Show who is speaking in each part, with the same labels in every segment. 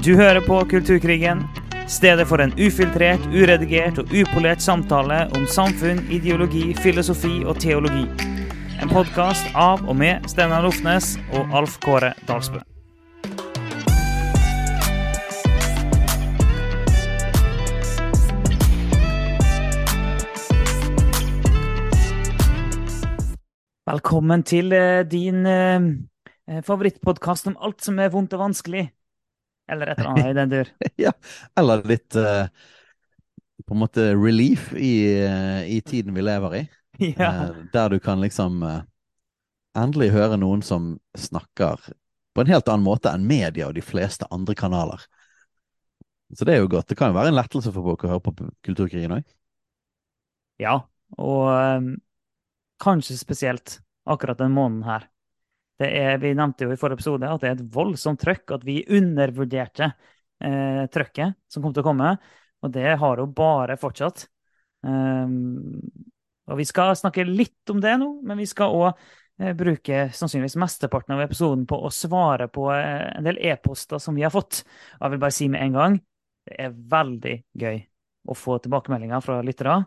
Speaker 1: Du hører på Kulturkrigen, stedet for en ufiltrert, uredigert og upolert samtale om samfunn, ideologi, filosofi og teologi. En podkast av og med Steinar Lofnes og Alf Kåre Dalsbø. Velkommen til eh, din uh, favorittpodkast om alt som er vondt og vanskelig. Eller et eller annet i den dur.
Speaker 2: ja, eller litt uh, på en måte relief i, uh, i tiden vi lever i.
Speaker 1: Ja.
Speaker 2: der du kan liksom endelig høre noen som snakker på en helt annen måte enn media og de fleste andre kanaler. Så det er jo godt. Det kan jo være en lettelse for folk å høre på Kulturkrigen òg.
Speaker 1: Ja, og um Kanskje spesielt akkurat den måneden her. Er, vi nevnte jo i forrige episode at det er et voldsomt trøkk, at vi undervurderte eh, trøkket som kom til å komme. Og det har jo bare fortsatt. Um, og vi skal snakke litt om det nå, men vi skal òg eh, bruke sannsynligvis mesteparten av episoden på å svare på eh, en del e-poster som vi har fått. Og jeg vil bare si med en gang det er veldig gøy å få tilbakemeldinger fra lyttere.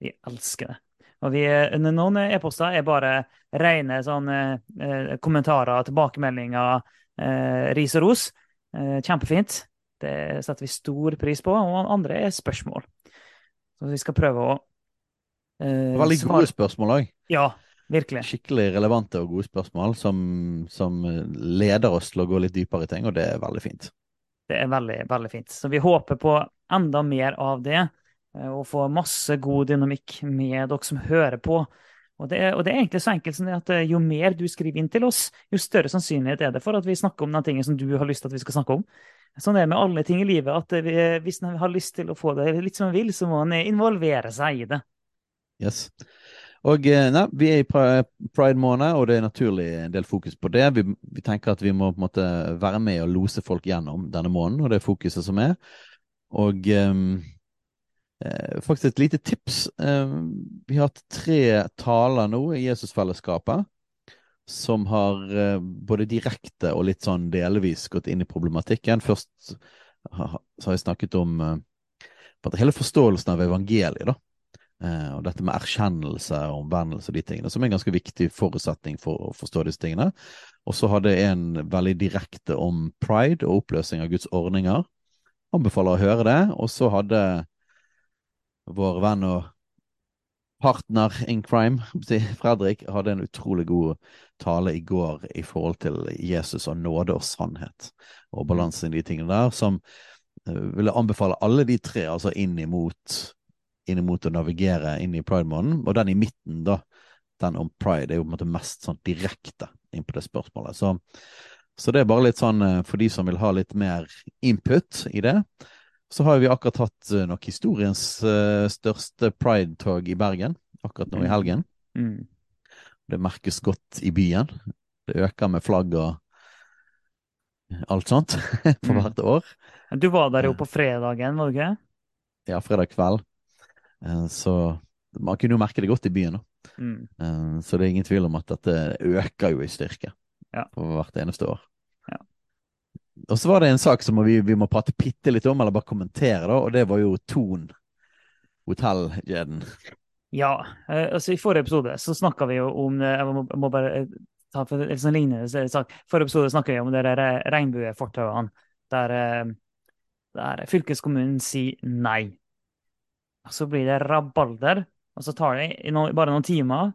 Speaker 1: Vi elsker det. Og vi, noen e-poster er bare rene sånn, eh, kommentarer, tilbakemeldinger, eh, ris og ros. Eh, kjempefint. Det setter vi stor pris på. Og andre er spørsmål. Så vi skal prøve å
Speaker 2: eh, Veldig gode spørsmål òg.
Speaker 1: Ja, virkelig.
Speaker 2: Skikkelig relevante og gode spørsmål som, som leder oss til å gå litt dypere i ting, og det er veldig fint.
Speaker 1: Det er veldig, veldig fint. Så vi håper på enda mer av det. Eh, og få masse god dynamikk med dere som hører på. Og det, er, og det, er, egentlig så enkelt som det at eh, jo mer du skriver inn til oss, jo større sannsynlighet er det for at vi snakker om den tingen som du har lyst til at vi skal snakke om. Sånn er det med alle ting i livet, at vi, hvis en har lyst til å få det litt som en vil, så må en involvere seg i det.
Speaker 2: Yes. Og ja, Vi er i pride-måned, og det er naturlig en del fokus på det. Vi, vi, tenker at vi må på en måte være med og lose folk gjennom denne måneden, og det er fokuset som er. Og um, Eh, faktisk et lite tips. Eh, vi har hatt tre taler nå i Jesusfellesskapet som har eh, både direkte og litt sånn delvis gått inn i problematikken. Først så har jeg snakket om hele forståelsen av evangeliet. da. og dette med erkjennelse og omvendelse og de tingene, som er en ganske viktig forutsetning for å forstå disse tingene. Og så hadde jeg en veldig direkte om pride og oppløsning av Guds ordninger. Anbefaler å høre det. Og så hadde vår venn og partner in crime, Fredrik, hadde en utrolig god tale i går i forhold til Jesus og nåde og sannhet, og balansen i de tingene der, som uh, ville anbefale alle de tre altså inn imot, inn imot å navigere inn i pride-måneden. Og den i midten, da, den om pride, er jo på en måte mest sånn direkte inn på det spørsmålet. Så, så det er bare litt sånn uh, for de som vil ha litt mer input i det så har vi akkurat hatt uh, nok historiens uh, største pride-tog i Bergen, akkurat nå i mm. helgen. Mm. Det merkes godt i byen. Det øker med flagg og alt sånt for mm. hvert år.
Speaker 1: Du var der jo på fredagen, var du ikke?
Speaker 2: Ja, fredag kveld. Så man kunne jo merke det godt i byen. Mm. Så det er ingen tvil om at dette øker jo i styrke ja. for hvert eneste år. Og så var det en sak som vi, vi må prate bitte litt om, eller bare kommentere, da, og det var jo Thon hotellkjeden.
Speaker 1: Ja, eh, altså i forrige episode så snakka vi jo om Jeg må, må bare eh, ta for en sånn lignende sak. Forrige episode snakka vi om de regnbuefortauene der, eh, der fylkeskommunen sier nei. Og så blir det rabalder, og så tar det no, bare noen timer,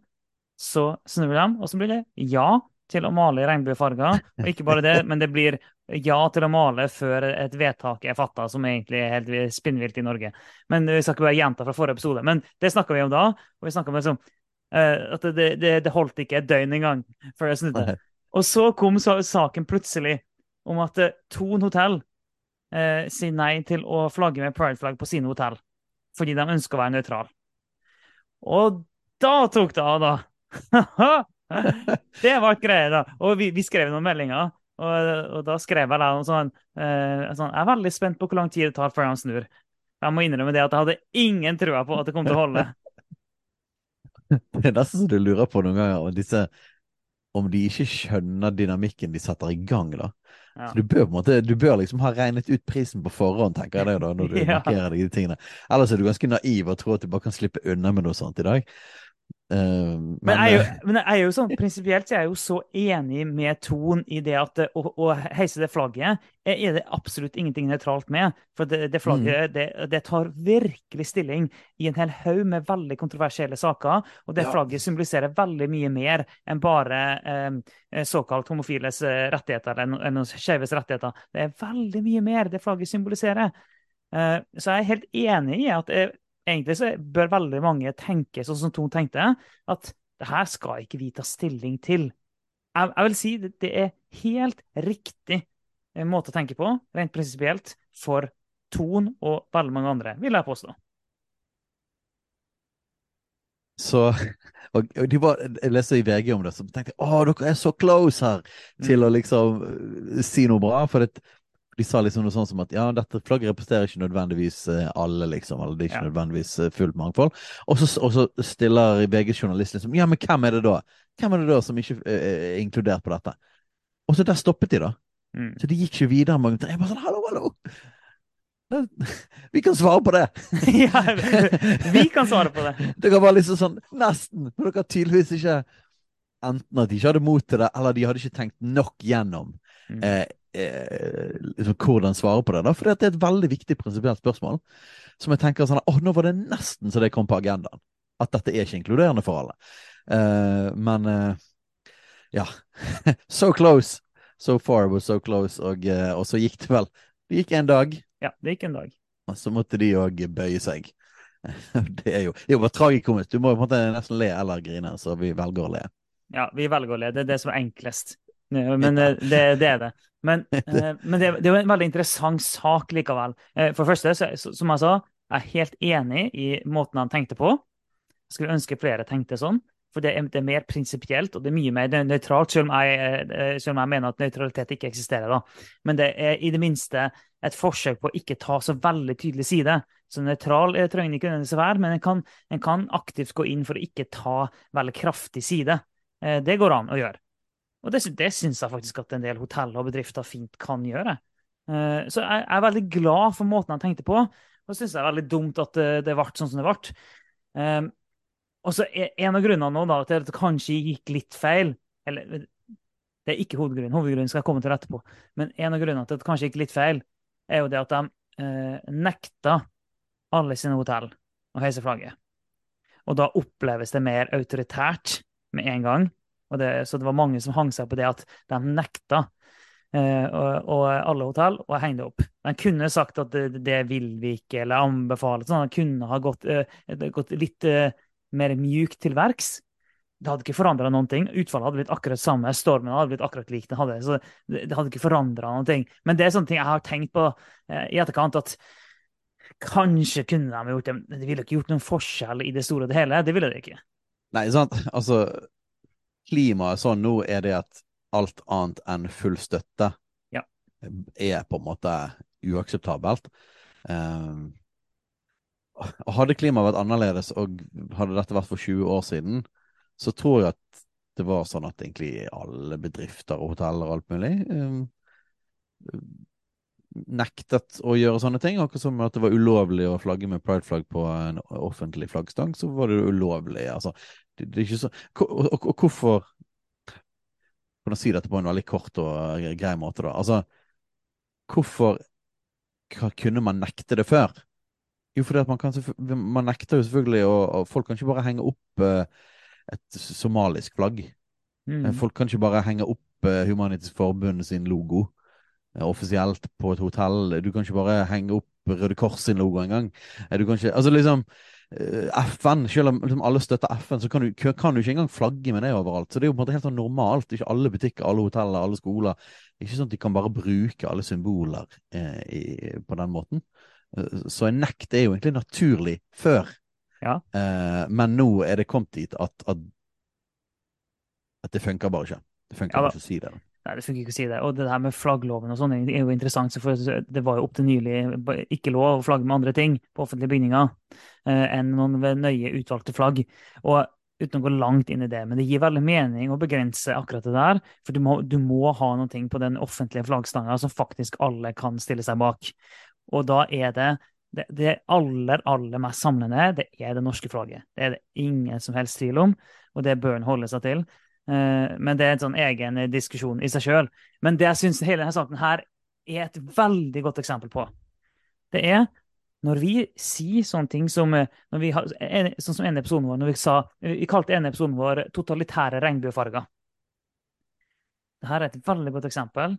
Speaker 1: så snur de, og så blir det ja til å male i regnbuefarger. Og ikke bare det, men det blir ja til å male før et vedtak er fatta, som egentlig er helt spinnvilt i Norge. Men Vi skal ikke bare gjenta fra forrige episode, men det snakka vi om da. og vi om liksom, uh, at det, det, det, holdt ikke et døgn engang før jeg snudde. Og så kom saken plutselig om at uh, Thon hotell eh, sier nei til å flagge med prideflagg på sine hotell fordi de ønsker å være nøytrale. Og da tok det av, da! det var et greie, da. Og vi, vi skrev noen meldinger. Og, og, da skrev jeg noe sånn, eh, sånn, Jeg er veldig spent på hvor lang tid det tar før han snur. Jeg må innrømme det at jeg hadde ingen trua på at det kom til å holde.
Speaker 2: Det er nesten så du lurer på noen ganger om disse om de ikke skjønner dynamikken de setter i gang, da.
Speaker 1: Ja.
Speaker 2: Så du bør, på en måte, du bør liksom ha regnet ut prisen på forhånd, tenker jeg det da, når du
Speaker 1: Ja.
Speaker 2: markerer de tingene. Ellers er du ganske naiv og tror at du bare kan slippe unna med noe sånt i dag. Eh, men,
Speaker 1: Men jeg jo,
Speaker 2: eh,
Speaker 1: men jeg er jo sånn, prinsipielt så er jeg jo så enig med Ton i det at eh, å, å heise det flagget er det absolutt ingenting nøytralt med. For det, det flagget det, det tar virkelig stilling i en hel haug med veldig kontroversielle saker. Og det
Speaker 2: Ja.
Speaker 1: flagget symboliserer veldig mye mer enn bare eh, såkalt homofiles eh, rettigheter eller, eller skeives rettigheter. Det er veldig mye mer det flagget symboliserer. Eh, så jeg er helt enig i at eh, egentlig så bør veldig mange tenke sånn som Ton tenkte, at det her skal ikke vi ta stilling til. Jeg, jeg vil si det, det er helt riktig eh, måte å tenke på, rent prinsipielt, for Ton og veldig mange andre, vil jeg påstå.
Speaker 2: Så og, de var, Jeg leste i VG om det, så tenkte jeg å, dere er så close her til å liksom eh, si noe bra. For det, de sa liksom noe sånn som at ja, dette flagget representerer ikke nødvendigvis eh, alle, liksom. Eller det er ikke
Speaker 1: Ja.
Speaker 2: nødvendigvis eh, fullt mangfold. Og så, og så stiller VGs journalist liksom Ja, men hvem er det da? Hvem er det da som ikke eh, er inkludert på dette? Og så der stoppet de, da.
Speaker 1: Mm.
Speaker 2: Så de gikk ikke videre. Mange. Jeg bare sånn, hallo, hallo! Vi kan svare på det!
Speaker 1: ja, vi kan svare på det.
Speaker 2: Dere var liksom sånn nesten, for dere har tydeligvis ikke Enten at de ikke hadde mot til det, eller de hadde ikke tenkt nok gjennom
Speaker 1: Mm.
Speaker 2: eh, liksom hvordan svare på det. da, For det er et veldig viktig prinsipielt spørsmål. Som jeg tenker sånn åh, nå var det nesten så det kom på agendaen. At dette er ikke inkluderende for alle. Eh, men eh, ja. so close. So far was so close. Og, eh, og så gikk det vel Det gikk en dag.
Speaker 1: Ja, det gikk en dag.
Speaker 2: Og så måtte de òg bøye seg. Det er jo, det er jo bare tragikomisk. Du må jo på en måte nesten le eller grine, så vi velger å le.
Speaker 1: Ja, vi velger å le. Det er det som er enklest. Men eh, det, det er det. Men, eh, men det, det er jo en veldig interessant sak likevel. Eh, For det første, så, som jeg sa, jeg er helt enig i måten han tenkte på. Jeg skulle ønske flere tenkte sånn. For det er, det er mer prinsipielt og det er mye mer nøytralt, selv om jeg, eh, selv om jeg mener at nøytralitet ikke eksisterer. da. Men det er i det minste et forsøk på å ikke ta så veldig tydelig side. Så nøytral trenger den ikke nødvendigvis å være, men en kan, kan aktivt gå inn for å ikke ta veldig kraftig side. Det går an å gjøre. Og det, det syns jeg faktisk at en del hoteller og bedrifter fint kan gjøre. Eh, Så jeg jeg er veldig glad for måten han tenkte på, og syns det er veldig dumt at det, det ble sånn som det ble. Um, og så er en av grunnene nå da, til at det kanskje gikk litt feil Eller det er ikke hovedgrunnen, hovedgrunnen skal jeg komme til etterpå. Men en av grunnene til at det kanskje gikk litt feil, er jo det at de eh, nekta alle sine hotell å heise flagget. Og da oppleves det mer autoritært med en gang. Og det, så det var mange som hang seg på det at de nekta eh, og, og alle hotell å henge det opp. De kunne sagt at det, det vil vi ikke, eller anbefale. Sånn. De kunne ha gått, eh, gått litt eh, mer mjukt til verks. Det hadde ikke forandra noen ting. Utfallet hadde blitt akkurat samme. Stormen hadde blitt akkurat lik den hadde. Så det, hadde ikke forandra noen ting. Men det er sånne ting jeg har tenkt på eh, i etterkant, at kanskje kunne de gjort det. men Det ville ikke gjort noen forskjell i det store og det hele. Det ville det ikke.
Speaker 2: Nei, sant. Altså, klimaet sånn nå er det at alt annet enn full støtte
Speaker 1: Ja.
Speaker 2: er på en måte uakseptabelt. Um, hadde klimaet vært annerledes, og hadde dette vært for 20 år siden, så tror jeg at det var sånn at egentlig alle bedrifter og hoteller og alt mulig um, nektet å gjøre sånne ting. Akkurat som at det var ulovlig å flagge med prideflagg på en offentlig flaggstang, så var det ulovlig. Altså, det, det er ikke så og, og, og hvorfor jeg si dette på en veldig kort og eh, grei måte, da? Altså, hvorfor kunne man nekte det før? Jo, fordi man kan Man nekter jo selvfølgelig og, og Folk kan ikke bare henge opp uh, et somalisk flagg.
Speaker 1: Mm.
Speaker 2: Eh, Folk kan ikke bare henge opp uh, Humanitisk Forbund sin logo uh, offisielt på et hotell. Du kan ikke bare henge opp Røde Kors sin logo engang. Eh, Du kan ikke Altså, liksom FN, selv om liksom, alle støtter FN, så kan du, kan du ikke engang flagge med det overalt. Så det er jo på en måte helt sånn normalt. Ikke alle butikker, alle hoteller, alle skoler. Ikke sånn at de kan bare bruke alle symboler eh, i, på den måten. Eh, Så en nekt er jo egentlig naturlig før.
Speaker 1: Ja.
Speaker 2: Eh, men nå er det kommet dit at, at, at det funker bare ikke. Det funker
Speaker 1: Ja
Speaker 2: bare ikke å si det. da.
Speaker 1: Nei, det funker ikke å si det. Og det her med flaggloven og sånn er jo interessant. For det var jo opp til nylig ikke lov å flagge med andre ting på offentlige bygninger eh, enn noen nøye utvalgte flagg. Og uten å gå langt inn i det. Men det gir veldig mening å begrense akkurat det der. For du må, du må ha noe på den offentlige flaggstanga som faktisk alle kan stille seg bak. Og da er det det, det aller, aller mest samlende, det er det norske flagget. Det er det ingen som helst tvil om, og det bør en holde seg til. Eh, men det er en sånn egen diskusjon i seg sjøl. Men det jeg syns hele denne saken her er et veldig godt eksempel på, det er når vi sier sånne ting som eh, vi, sånn som en episode vår, når vi sa Vi kalte en episoden vår 'totalitære regnbuefarger'. Dette er et veldig godt eksempel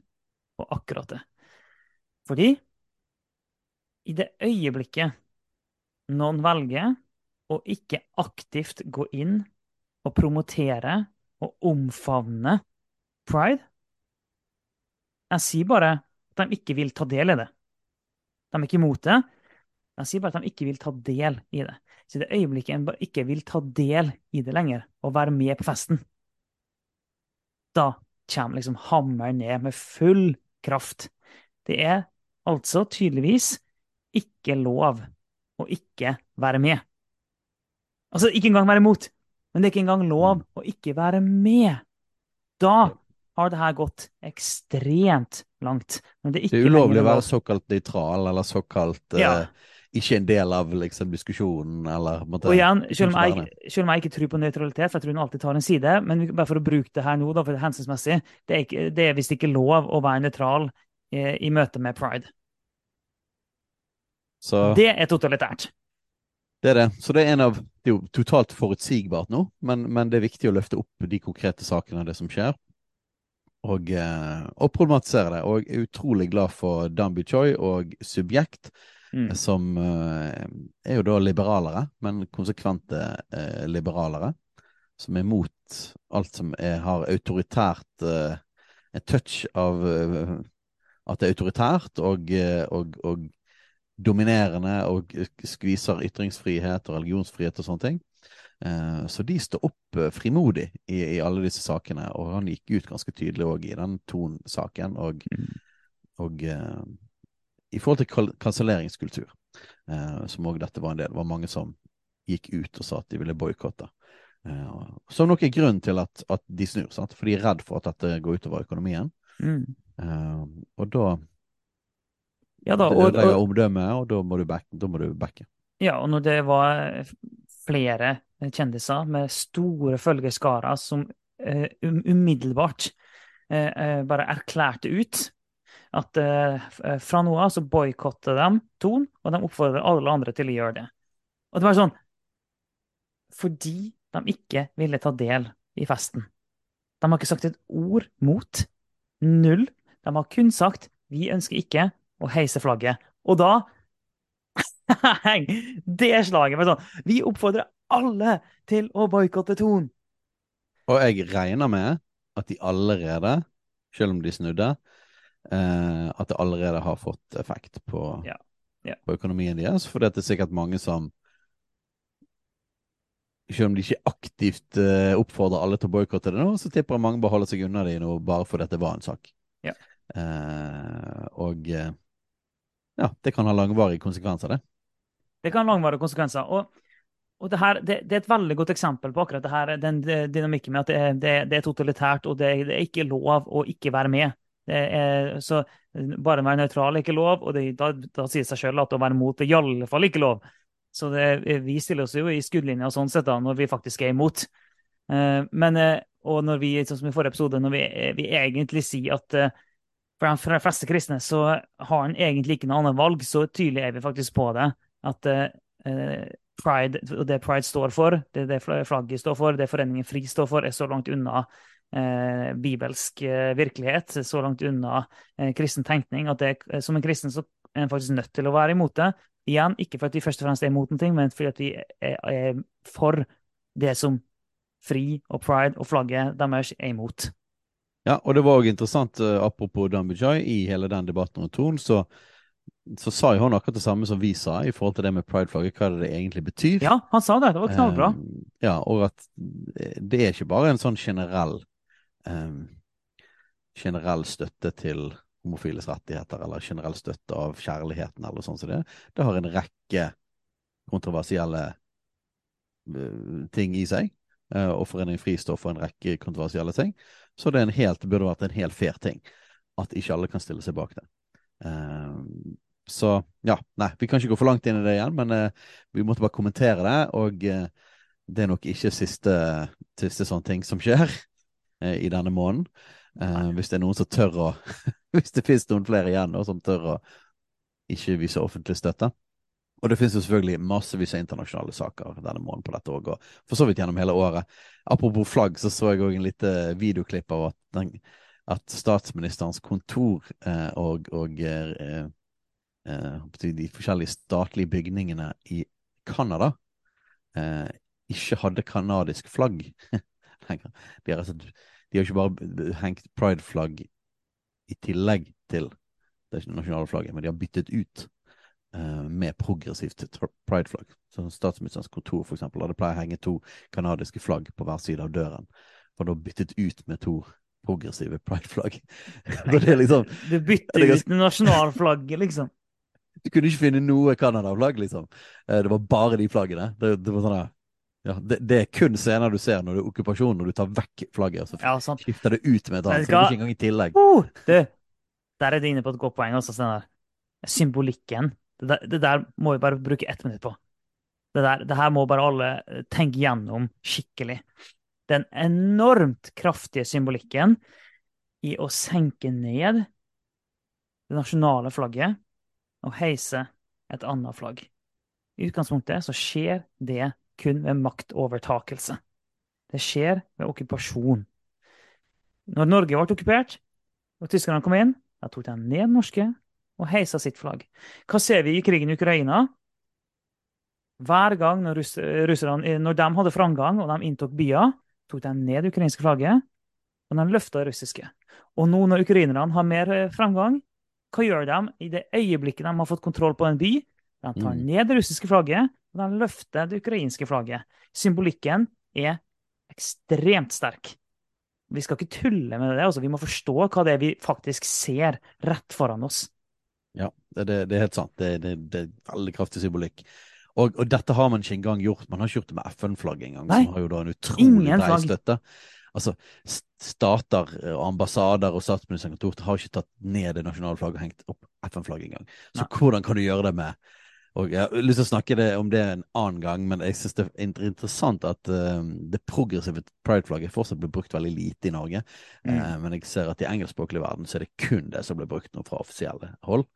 Speaker 1: på akkurat det. Fordi i det øyeblikket noen velger å ikke aktivt gå inn og promotere og omfavne pride Jeg sier bare at de ikke vil ta del i det. De er ikke imot det, Jeg sier bare at de ikke vil ta del i det. Så i det øyeblikket en ikke vil ta del i det lenger, og være med på festen, da kommer liksom hammeren ned med full kraft. Det er altså tydeligvis ikke lov å ikke være med. Altså ikke engang være imot, men det er ikke engang lov å ikke være med. Da har det her gått ekstremt langt.
Speaker 2: det, er, det er ulovlig å være såkalt nøytral eller såkalt ja. uh, ikke en del av liksom, diskusjonen, eller måtte,
Speaker 1: Og igjen, selv om, jeg, selv om, jeg, ikke tror på nøytralitet, for jeg tror hun alltid tar en side, men bare for å bruke det her nå, da, for det er hensynsmessig, det er, ikke, det er visst ikke lov å være nøytral i, i møte med pride. Så, det er totalitært.
Speaker 2: Det er det. Så det er en av Det er jo totalt forutsigbart nå, men, men det er viktig å løfte opp de konkrete sakene av det som skjer. Og, eh, og problematisere det. Og jeg er utrolig glad for Danby Choi og Subjekt, mm. som uh, er jo da liberalere, men konsekvente uh, liberalere. Som er mot alt som er, har autoritært En touch av at det er autoritært og, og, og, dominerende og skviser ytringsfrihet og religionsfrihet og sånne ting. Så de står opp frimodig i, i, alle disse sakene, og han gikk ut ganske tydelig òg i den Ton-saken. Og, mm. og i forhold til kanselleringskultur, eh, som òg dette var en del. Det var mange som gikk ut og sa at de ville boikotte. Eh, som nok er grunnen til at, at de snur, sant? for de er redd for at dette går utover økonomien. Mm. Eh, og da ja, da, og, Det ødelegger omdømmet, og da må, du back, da må du backe.
Speaker 1: Ja, og når det var flere kjendiser med store følgerskarer som uh, umiddelbart uh, bare erklærte ut at uh, fra nå av så boikotter de Ton, og de oppfordrer alle andre til å gjøre det. Og det var sånn Fordi de ikke ville ta del i festen. De har ikke sagt et ord mot. Null. De har kun sagt 'vi ønsker ikke å heise flagget'. Og da Det slaget var sånn Vi oppfordrer alle til å boikotte Ton.
Speaker 2: Og jeg regner med at de allerede, selv om de snudde, eh, at det allerede har fått effekt på, ja. Ja. på økonomien deres. For det er sikkert mange som selv om de ikke aktivt uh, oppfordrer alle til å boikotte det nå, så tipper jeg mange bare holder seg unna det nå bare fordi dette var en sak. Ja. Eh, og uh, ja, det kan ha langvarige konsekvenser, det.
Speaker 1: Det kan ha langvarige konsekvenser. Og, og det, her, det, det, er et veldig godt eksempel på akkurat det her, den dynamikken med at det er, det er totalitært, og det, er ikke lov å ikke være med. Er, så bare å være nøytral er ikke lov, og da, da, sier det seg selv at å være mot er i alle fall ikke lov. Så vi stiller oss jo i skuddlinja sånn sett da, når vi faktisk er imot. Uh, men, uh, og når vi, sånn som i forrige episode, når vi, vi egentlig sier at uh, for de fleste kristne så har en egentlig ikke noe annet valg, så tydelig er vi faktisk på det. At pride, og det pride står for, det det flagget står for, det Foreningen FRI står for, er så langt unna eh, bibelsk eh, virkelighet, så langt unna eh, kristen tenkning at det, eh, som en kristen så er en faktisk nødt til å være imot det. Igjen, ikke fordi vi først og fremst er imot noe, men fordi vi er, er for det som Fri og Pride og flagget deres er imot.
Speaker 2: Ja, og det var òg interessant, uh, apropos Dan Bujai, i hele den debatten om Thon, så, så sa jo han akkurat det samme som vi sa i forhold til det med pride-flagget, hva det, det egentlig betyr.
Speaker 1: Ja, han sa det. Det var knallbra.
Speaker 2: Um, ja, og at det er ikke bare en sånn generell um, generell støtte til homofiles rettigheter, eller generell støtte av kjærligheten, eller sånn som det. Det har en rekke kontroversielle uh, ting i seg. eh, og Foreningen Fri står for en rekke kontroversielle ting. Så det, helt, det burde vært en helt fair ting at ikke alle kan stille seg bak det. Uh, så ja, nei, vi kan ikke gå for langt inn i det igjen, men uh, vi måtte bare kommentere det. Og uh, det er nok ikke siste, siste sånne ting som skjer i denne måneden. hvis det er noen som tør å Hvis det finnes noen flere igjen og som tør å ikke vise offentlig støtte. Og det finnes jo selvfølgelig massevis av internasjonale saker denne måneden på dette òg, og for så vidt gjennom hele året. Apropos flagg, så så jeg òg en lite videoklipp av at, den, at statsministerens kontor eh, og, og eh, eh, de forskjellige statlige bygningene i Canada eh, ikke hadde canadisk flagg. De har, de har ikke bare hengt pride-flagg i tillegg til det nasjonale flagget, men de har byttet ut med progressivt prideflagg. Så Statsministerens kontor for eksempel, hadde pleier å henge to canadiske flagg på hver side av døren. Og da byttet ut med to progressive prideflagg.
Speaker 1: liksom, du bytter ut med nasjonalflagget, liksom?
Speaker 2: Du kunne ikke finne noe Canada-flagg, liksom. Eh, det var bare de flaggene. Det, det var sånn ja, det, det, er kun scener du ser når det er okkupasjon, når du tar vekk flagget. Så ja, skifter det ut med et annet. Så det ikke engang i tillegg.
Speaker 1: Uh, du, der er du inne på et godt poeng også, Steinar. Symbolikken det der, må vi bare bruke ett minutt på. Det, der, det her må bare alle eh, tenke gjennom skikkelig. Den enormt kraftige symbolikken i å senke ned det nasjonale flagget og heise et annet flagg. I utgangspunktet så skjer det kun ved maktovertakelse. Det skjer ved okkupasjon. Når Norge ble okkupert og tyskerne kom inn, da tok de ned norske og heisa sitt flagg. Hva ser vi i krigen i Ukraina? Hver gang når, russerne, når de hadde framgang og de inntok byer, tok de ned det ukrainske flagget, og de løfta det russiske. Og nå når ukrainerne har mer eh, framgang, hva gjør de i det øyeblikket de har fått kontroll på en by? De tar mm. ned det russiske flagget, og de løfter det ukrainske flagget. Symbolikken er ekstremt sterk. Vi skal ikke tulle med det. Altså. Vi må forstå hva det er vi faktisk ser rett foran oss.
Speaker 2: Ja, det, det, det, er helt sant. Det, det, er veldig kraftig symbolikk. Og, og, dette har man ikke engang gjort. Man har ikke gjort det med FN-flagget engang, som har jo da en utrolig brei støtte. Altså, stater og ambassader og statsministerkontor har ikke tatt ned det nasjonale flagget og hengt opp FN-flagget engang. Så Nei. hvordan kan du gjøre det med og Jeg har lyst til å snakke det, om det en annen gang, men jeg syns det er interessant at uh, det progressive pride-flagget fortsatt blir brukt veldig lite i Norge. Mm. Uh, men jeg ser at i engelskspråklig verden så er det kun det som blir brukt nå fra offisielle hold.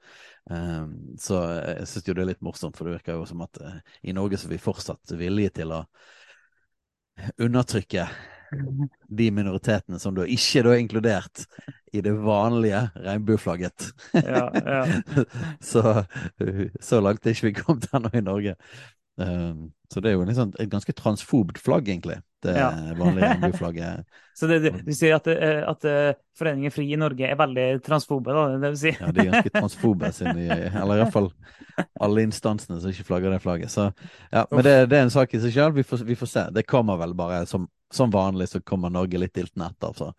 Speaker 2: Uh, så jeg syns jo det er litt morsomt, for det virker jo som at i Norge så er vi fortsatt villige til å undertrykke de minoritetene som da ikke er inkludert i det vanlige regnbueflagget. Ja, ja. så, så langt er ikke vi kommet ennå i Norge. Um, så det er jo liksom et ganske transfobt flagg, egentlig. Det ja. vanlige regnbueflagget.
Speaker 1: så det, det, du sier at, eh, at, eh, Foreningen Fri i Norge er veldig transfobe, da? det vil si.
Speaker 2: ja, de er ganske transfobe, de, eller iallfall alle instansene som ikke flagger det flagget. Så, ja, men det, det, er en sak i seg sjøl. Vi, vi, får se. Det kommer vel bare som, som vanlig, så kommer Norge litt diltende etter. så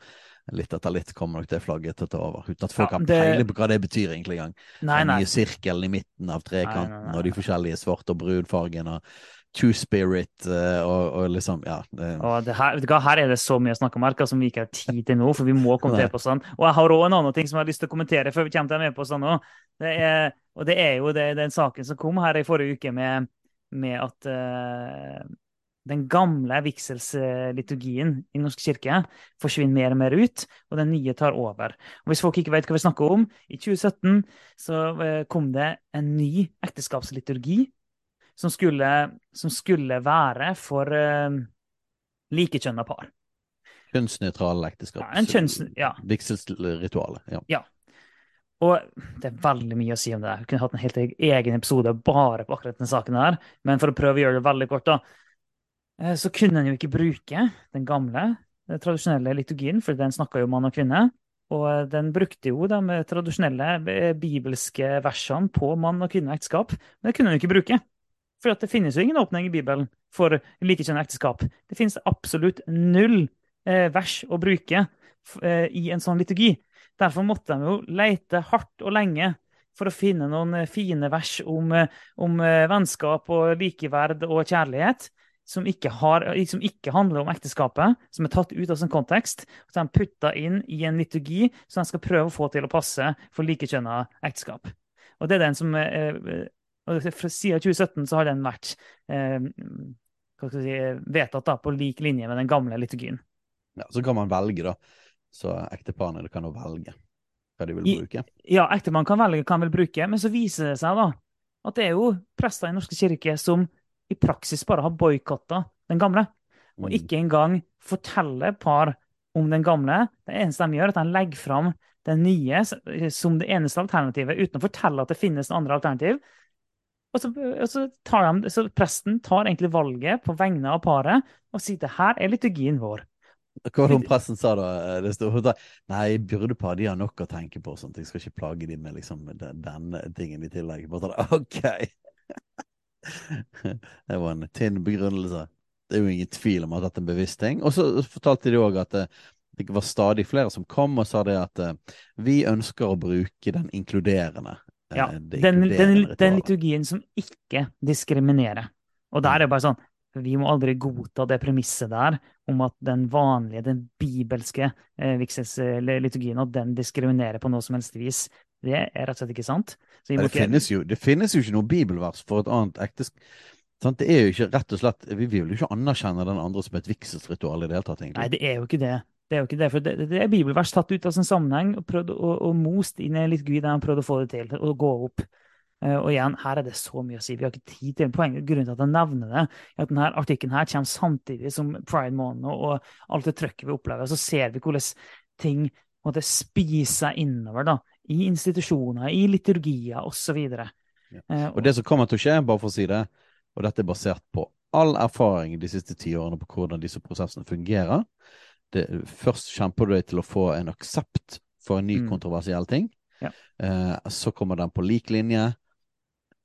Speaker 2: litt etter litt kommer nok det flagget til å ta over. Uten at folk ja, det... har peiling på hva det betyr egentlig engang. Den nye sirkelen i midten av trekanten nei, nei, nei, og de forskjellige svarte og brunfargene. Two Spirit uh, og, og, liksom Ja.
Speaker 1: Det... Det her, vet du hva, her er det så mye å snakke om, Marka, som vi ikke har tid til nå, for vi må kommentere på sånn. Og jeg har òg en annen ting som jeg har lyst til å kommentere før vi kommer til med på sånn òg. Og det er jo det, den saken som kom her i forrige uke med, med at uh, den gamle vigselsliturgien i Norsk kirke forsvinner mer og mer ut, og den nye tar over. Og Hvis folk ikke vet hva vi snakker om, i 2017 så eh, kom det en ny ekteskapsliturgi som skulle, som skulle være for uh, likekjønna par.
Speaker 2: Kjønnsnøytrale ekteskap.
Speaker 1: Ja, kjønns, ja.
Speaker 2: Vigselsritualet. Ja.
Speaker 1: ja. Og det er veldig mye å si om det. Jeg kunne hatt en helt egen episode bare på akkurat den saken her. Men for å prøve å gjøre det veldig kort, da, så kunne en jo ikke bruke den gamle, den eh, tradisjonelle liturgien, for den snakka jo mann og kvinne. Og eh, den brukte jo de tradisjonelle bibelske versene på mann og kvinne-ekteskap. Men det kunne den jo ikke bruke. For det finnes jo ingen åpning i Bibelen for likekjønnet ekteskap. Det finnes absolutt null vers å bruke i en sånn liturgi. Derfor måtte de jo lete hardt og lenge for å finne noen eh, fine vers om, eh, om eh, vennskap og likeverd og kjærlighet som ikke, har, som ikke, handler om ekteskapet, som er tatt ut av sin kontekst, og som er putta inn i en liturgi som de skal prøve å få til å passe for likekjønna ekteskap. Og det er den som eh, og siden 2017 så har den vært eh, si, vedtatt da, på lik linje med den gamle liturgien.
Speaker 2: Ja, Så kan man velge, da. Så ekteparene kan jo velge hva de vil bruke.
Speaker 1: Ja, ektemann kan velge hva han vil bruke, men så viser det seg da at det er jo prester i Norske kirke som i praksis bare har boikotta den gamle, og mm. ikke engang forteller par om den gamle. Det eneste de gjør, er at de legger fram den nye som det eneste alternativet, uten å fortelle at det finnes andre alternativ. Og så, og så, tar de, så Presten tar egentlig valget på vegne av paret og sier det her er liturgien vår.
Speaker 2: Hva var det presten sa da? Det stod, Nei, byrdepar de har nok å tenke på. sånt. Jeg skal ikke plage dem med liksom, den, den tingen i tillegg. Bare sånn, OK! Det var en tynn begrunnelse. Det er jo ingen tvil om at dette er en bevisst ting. Og så fortalte de òg at det, eh, var stadig flere som kom og sa det at uh, vi ønsker å bruke den inkluderende.
Speaker 1: Uh, ja, den, den, den, liturgien som ikke diskriminerer. Og der er det bare sånn vi må aldri godta det premisset der om at den vanlige, den bibelske eh, vigselsliturgien at den diskriminerer på noe som helst vis. Det er rett og slett ikke sant.
Speaker 2: Det, ikke... Finnes jo, det, Finnes jo, ikke noe bibelvers for et annet ekteskap. Det er jo ikke rett og slett, Vi vil jo ikke anerkjenne den andre som et vigselsritual i det hele tatt. egentlig.
Speaker 1: Nei, det er jo ikke det. Det er jo ikke det, for det, det er bibelvers tatt ut av sin sammenheng og, prøvd, og, og most inn i litt gud der han prøvde å få det til, å gå opp. Uh, og igjen, her er det så mye å si. Vi har ikke tid til poenget. Grunnen til at jeg nevner det, er at denne artikkelen her kommer samtidig som pride måned og alt det trøkket vi opplever. Så ser vi hvordan ting måtte spise seg innover da, i institusjoner, i liturgier osv. Ja.
Speaker 2: Uh, og det som kommer til å skje, bare for å si det, og dette er basert på all erfaring de siste ti årene på hvordan disse prosessene fungerer det, Først kjemper du deg til å få en aksept for en ny mm. kontroversiell ting. Ja. Uh, så kommer den på lik linje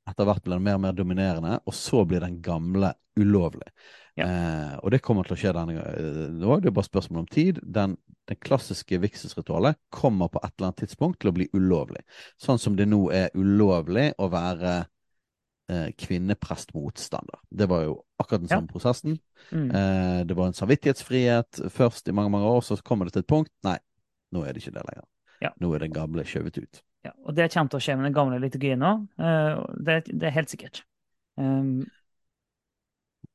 Speaker 2: etter hvert blir den mer og mer dominerende, og så blir den gamle ulovlig. Ja. Eh, og det kommer til å skje denne gangen. Det er bare spørsmål om tid. Den, den klassiske vigselsritualet kommer på et eller annet tidspunkt til å bli ulovlig. Sånn som det nå er ulovlig å være eh, kvinneprestmotstander. Det var jo akkurat den samme ja. prosessen. Mm. Eh, det var en samvittighetsfrihet først i mange mange år, så kommer det til et punkt Nei, nå er det ikke det lenger. Ja. Nå er den gamle skjøvet ut.
Speaker 1: Ja, og det kommer til å skje med den gamle liturgien òg. Uh, det, det, er helt sikkert. Um,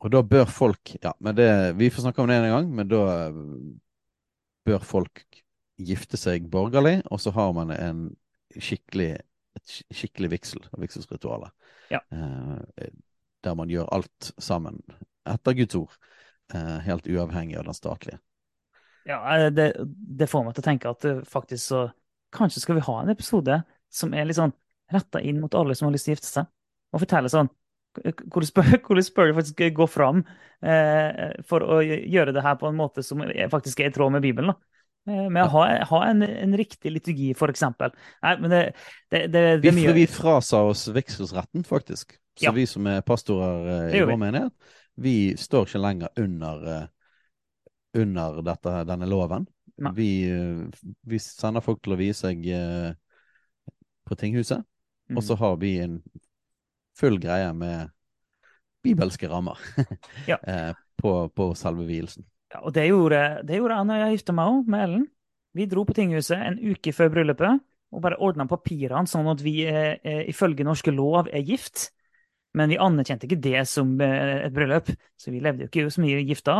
Speaker 2: og da bør folk Ja, men det, vi får snakke om det en gang, men da bør folk gifte seg borgerlig, og så har man en skikkelig, et skikkelig vigsel, vigselsritualet. Ja. Eh, der man gjør alt sammen etter Guds ord, eh, helt uavhengig av den statlige.
Speaker 1: Ja, det, det, får meg til å tenke at faktisk så Kanskje skal vi ha en episode som er litt sånn retta inn mot alle som har lyst til å gifte seg, og fortelle sånn hvor spør, du faktisk gå fram eh, for å gjøre det her på en måte som faktisk er i tråd med Bibelen. da. Eh, med å ha, ha en, en, riktig liturgi, f.eks. Nei, men det, det, det,
Speaker 2: det mye Vi frasa oss vekselsretten, faktisk. Så ja. vi som er pastorer eh, i vår menighet, vi står ikke lenger under, uh, under dette, denne loven. Vi, eh, vi, sender folk til å vie seg eh, på tinghuset, mm. og så har vi en full greie med bibelske rammer ja. eh, på, på, selve vielsen.
Speaker 1: Ja, og det gjorde, det gjorde jeg når jeg gifta meg òg, med Ellen. Vi dro på tinghuset en uke før bryllupet og bare ordna papirene sånn at vi eh, eh, ifølge norske lov er gift. Men vi anerkjente ikke det som eh, et bryllup, så vi levde jo ikke så mye gifta.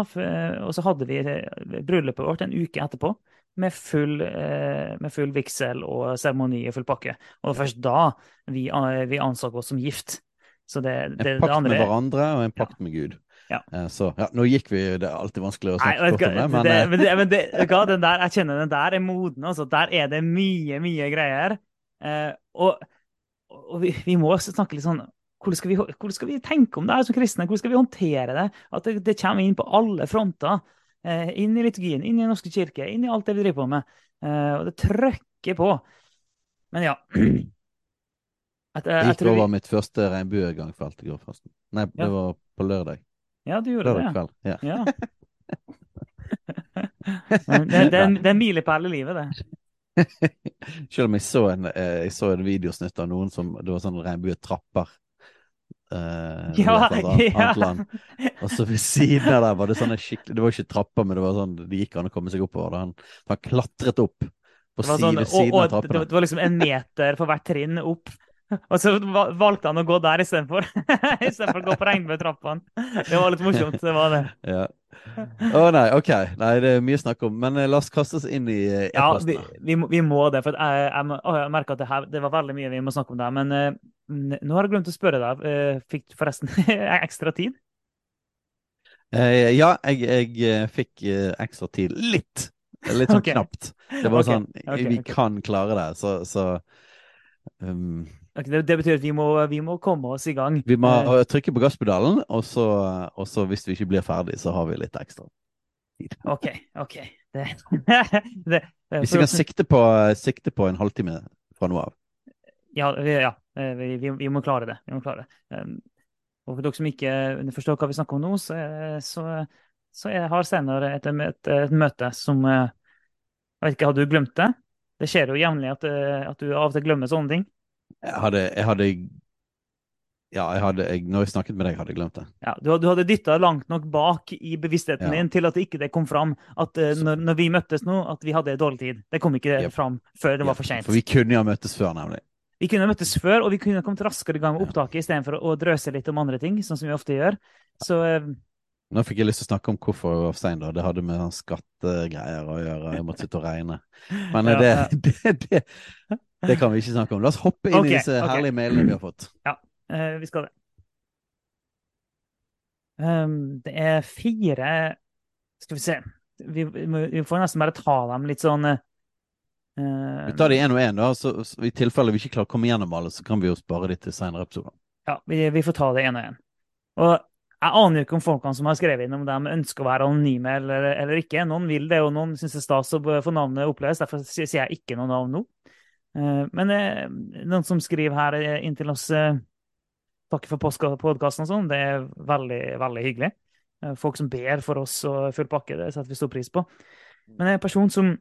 Speaker 1: og så hadde vi eh, bryllupet vårt en uke etterpå med full, med full vigsel og seremoni og full pakke. Og det var først da vi, vi anså oss som gift.
Speaker 2: Så det, det, en pakt andre, med hverandre og en pakt ja. med Gud. Ja. Så ja, nå gikk vi Det er alltid vanskelig å snakke godt om det,
Speaker 1: men, det, men, det, men det, den der, Jeg kjenner den der er moden. Altså. Der er det mye, mye greier. og, og vi, vi, må snakke litt sånn hvordan skal, vi, hvordan skal, vi, tenke om det her som kristne? Hvordan skal vi håndtere det? At det, det kommer inn på alle fronter. Eh, inn i liturgien, inn i Den norske kirke, inn i alt det vi driver på med. Eh, og det trykker på. Men ja.
Speaker 2: At, jeg, jeg gikk over vi... mitt første regnbuegangfelt i går, forresten. Nei, det ja. var på lørdag.
Speaker 1: Ja, du gjorde
Speaker 2: lørdag
Speaker 1: det.
Speaker 2: Kveld. Ja. ja.
Speaker 1: det, det, er en milepæl i livet, det.
Speaker 2: Selv om jeg så en, eh, jeg så en videosnutt av noen som Det var sånn regnbuetrapper Uh,
Speaker 1: Ja,
Speaker 2: annet
Speaker 1: ja.
Speaker 2: Og så ved siden av der var det sånne skikkelig Det var ikke trapper, men det var sånn det gikk an å komme seg oppover. Han, han klatret opp på side,
Speaker 1: sånn, og,
Speaker 2: siden
Speaker 1: og,
Speaker 2: av
Speaker 1: det,
Speaker 2: trappene.
Speaker 1: det var liksom en meter for hvert trinn opp. Og så valgte han å gå der istedenfor. Istedenfor å gå på regnbuetrappene. Det var litt morsomt. det var det.
Speaker 2: Ja. Å nei, ok. Nei, det er mye snakk om. Men eh, la oss kaste oss inn i eh,
Speaker 1: Ja, vi, vi, vi må det. For jeg, jeg, jeg merker at det, her, det var veldig mye vi må snakke om der. Men uh, nå har jeg glemt å spørre deg. fikk du forresten ekstra tid?
Speaker 2: Uh, ja, jeg, jeg fikk ekstra tid. Litt. Litt sånn
Speaker 1: okay.
Speaker 2: knapt. Det var
Speaker 1: okay.
Speaker 2: sånn
Speaker 1: okay.
Speaker 2: Vi kan klare det, så, så um,
Speaker 1: Ok, det, betyr at vi må, vi må komme oss i gang.
Speaker 2: Vi må
Speaker 1: Eh,
Speaker 2: eh, trykke på gasspedalen, og så, og så hvis vi ikke blir ferdig, så har vi litt ekstra tid.
Speaker 1: OK. ok. Det, det,
Speaker 2: Hvis vi kan sikte på, sikte på en halvtime fra nå av.
Speaker 1: Ja, vi, ja eh, vi, vi, vi må klare det. Vi må klare det. Um, og for dere som ikke forstår hva vi snakker om nå, så, så, så jeg har senere et, et, et møte som eh, Jeg vet ikke, har du glemt det? Det skjer jo jevnlig at, eh, at du av og til glemmer sånne ting.
Speaker 2: Jeg hadde, jeg hadde Ja, jeg hadde, jeg, når jeg snakket med deg, hadde jeg glemt det.
Speaker 1: Ja, du, du hadde dytta langt nok bak i bevisstheten
Speaker 2: Ja.
Speaker 1: din til at det ikke kom fram at
Speaker 2: uh,
Speaker 1: når, når vi møttes nå, at vi hadde dårlig tid. Det kom ikke
Speaker 2: yep.
Speaker 1: fram før det
Speaker 2: Ja,
Speaker 1: var for seint.
Speaker 2: For vi kunne jo ha møttes før, nemlig.
Speaker 1: Vi kunne møttes før, og vi kunne kommet raskere i gang med
Speaker 2: Ja.
Speaker 1: opptaket istedenfor å drøse litt om andre ting, sånn som vi ofte gjør. Så uh,
Speaker 2: Nå fikk jeg lyst til å snakke om hvorfor det var sein, da. Det hadde med sånn skattegreier å gjøre. Jeg måtte sitte og regne. Men eh,
Speaker 1: Ja, ja.
Speaker 2: det, det, det, det kan vi ikke snakke om. La oss hoppe inn
Speaker 1: okay,
Speaker 2: i disse
Speaker 1: okay.
Speaker 2: herlige mailene vi har fått.
Speaker 1: Ja, vi skal det. Um, det er fire Skal vi se Vi, vi, får nesten bare ta dem litt sånn uh,
Speaker 2: Vi tar de én og én, da. Så, så I tilfelle vi ikke klarer å komme gjennom alle, så kan vi jo spare de til senere episoder.
Speaker 1: Ja, vi, vi får ta det én og én. Og jeg aner jo ikke om folkene som har skrevet inn, om de ønsker å være anonyme eller, eller ikke. Noen vil det, og noen syns det er stas å få navnet opplest. Derfor sier jeg ikke noe navn nå. Eh, Men eh, noen som skriver her inntil oss Takk for podkasten og sånn. Det er veldig, veldig hyggelig. Eh, Folk som ber for oss og full pakke, det setter vi stor pris på. Men det er en person som,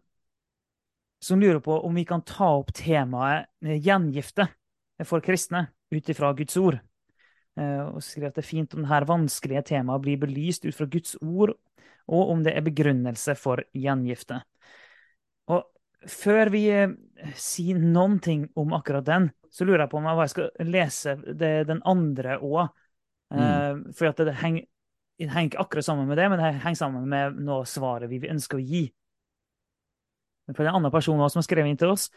Speaker 1: som lurer på om vi kan ta opp temaet eh, gjengifte for kristne ut ifra Guds ord. Eh, Og skriver at det er fint om dette vanskelige temaet blir belyst ut fra Guds ord, og om det er begrunnelse for gjengifte. Før vi eh, sier noen ting om akkurat den, så lurer jeg på om jeg skal lese det, den andre òg.
Speaker 2: Mm.
Speaker 1: For at det henger, det henger ikke akkurat sammen med det, men det henger sammen med noe svaret vi ønsker å gi. Men For en annen person også som har skrevet inn til oss,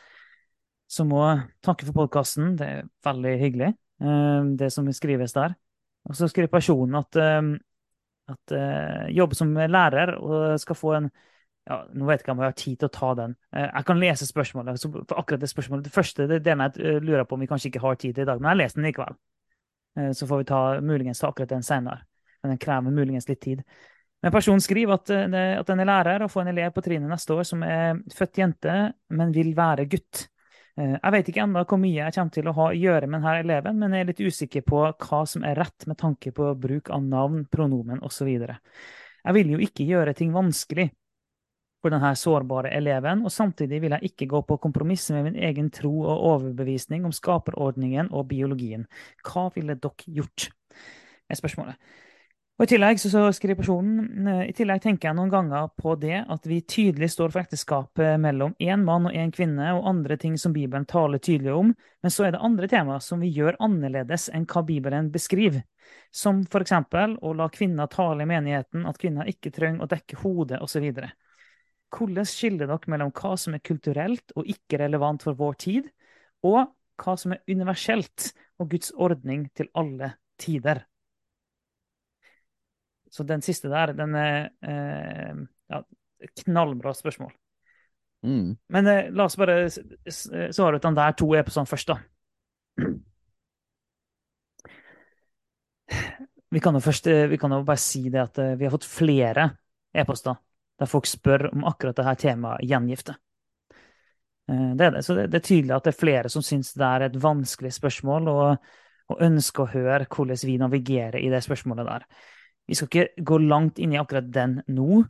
Speaker 1: som må takke for podkasten. Det er veldig hyggelig, uh, det som skrives der. Og så skriver personen at, uh, at eh, jobber som lærer og skal få en ja, Nå vet jeg ikke om jeg har tid til å ta den. Eh, Jeg kan lese spørsmålet. For akkurat Det spørsmålet, det første det er den jeg eh, lurer på om vi kanskje ikke har tid til i dag, men jeg leser den likevel. Eh, Så får vi ta, muligens ta akkurat den senere. Men den krever muligens litt tid. Men personen skriver at, at den er lærer og får en elev på trinnet neste år som er født jente, men vil være gutt. Jeg vet ikke ennå hvor mye jeg kommer til å ha å gjøre med denne eleven, men jeg er litt usikker på hva som er rett med tanke på bruk av navn, pronomen osv. Jeg vil jo ikke gjøre ting vanskelig for denne sårbare eleven, og samtidig vil jeg ikke gå på kompromiss med min egen tro og overbevisning om skaperordningen og biologien. Hva ville dere gjort? er spørsmålet. Og I tillegg så, så skriver personen, eh, i tillegg tenker jeg noen ganger på det at vi tydelig står for ekteskapet mellom én mann og én kvinne, og andre ting som Bibelen taler tydelig om, men så er det andre temaer som vi gjør annerledes enn hva Bibelen beskriver. Som for eksempel å la kvinner tale i menigheten, at kvinner ikke trenger å dekke hodet, osv. Hvordan skiller dere mellom hva som er kulturelt og ikke relevant for vår tid, og hva som er universelt og Guds ordning til alle tider? Så den siste der, den er eh, ja, knallbra spørsmål.
Speaker 2: Mm.
Speaker 1: Men eh, la oss bare svare ut den der to e-postene først, da. Vi kan jo først eh, vi kan jo bare si det at eh, vi har fått flere e-poster der folk spør om akkurat det her temaet gjengifte. Eh, Det er det. Så det, er tydelig at det er flere som syns det er et vanskelig spørsmål, og, og ønsker å høre hvordan vi navigerer i det spørsmålet der. Vi skal ikke gå langt inn i akkurat den nå.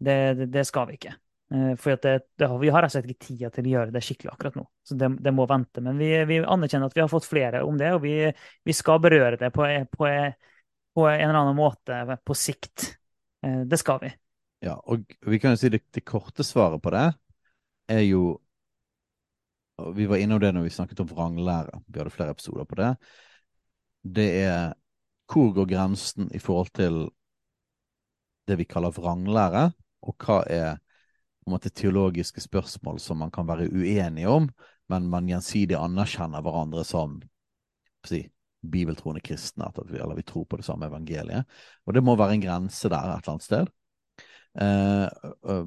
Speaker 1: Det, det, det skal vi ikke. Eh, for vi har slett ikke tid til å gjøre det skikkelig akkurat nå. Så det, det må vente. Men vi, vi, anerkjenner at vi har fått flere om det, og vi, vi skal berøre det på, på, på, en eller annen måte på sikt. Eh, det skal vi.
Speaker 2: Ja, og vi kan jo si det, det korte svaret på det er jo Vi var innom det når vi snakket om vranglære. Vi hadde flere episoder på det. Det er hvor går grensen i forhold til det vi kaller vranglære, og hva er på en måte, teologiske spørsmål som man kan være uenige om, men man gjensidig anerkjenner hverandre som si, bibeltroende kristne, vi, eller vi tror på det samme evangeliet. Og det må være en grense der et eller annet sted. Eh,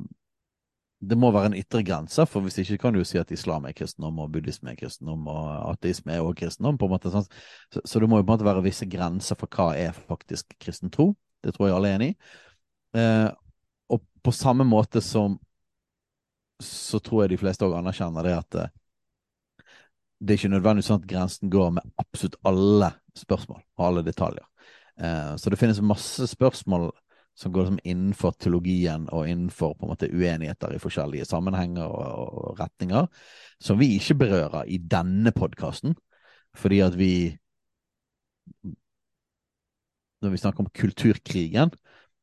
Speaker 2: det må være en ytre grense, for hvis ikke kan du si at islam er kristendom, og buddhisme er kristendom, og ateisme er også kristendom. på en måte, så, så, det må jo på en måte være visse grenser for hva er faktisk kristen tro. Det tror jeg alle er enig i. Eh, og på samme måte som så tror jeg de fleste òg anerkjenner det at eh, det er ikke nødvendigvis sånn at grensen går med absolutt alle spørsmål og alle detaljer. Eh, så det finnes masse spørsmål som går liksom innenfor teologien og innenfor på en måte uenigheter i forskjellige sammenhenger og, og retninger, som vi ikke berører i denne podkasten, fordi at vi Når vi snakker om kulturkrigen,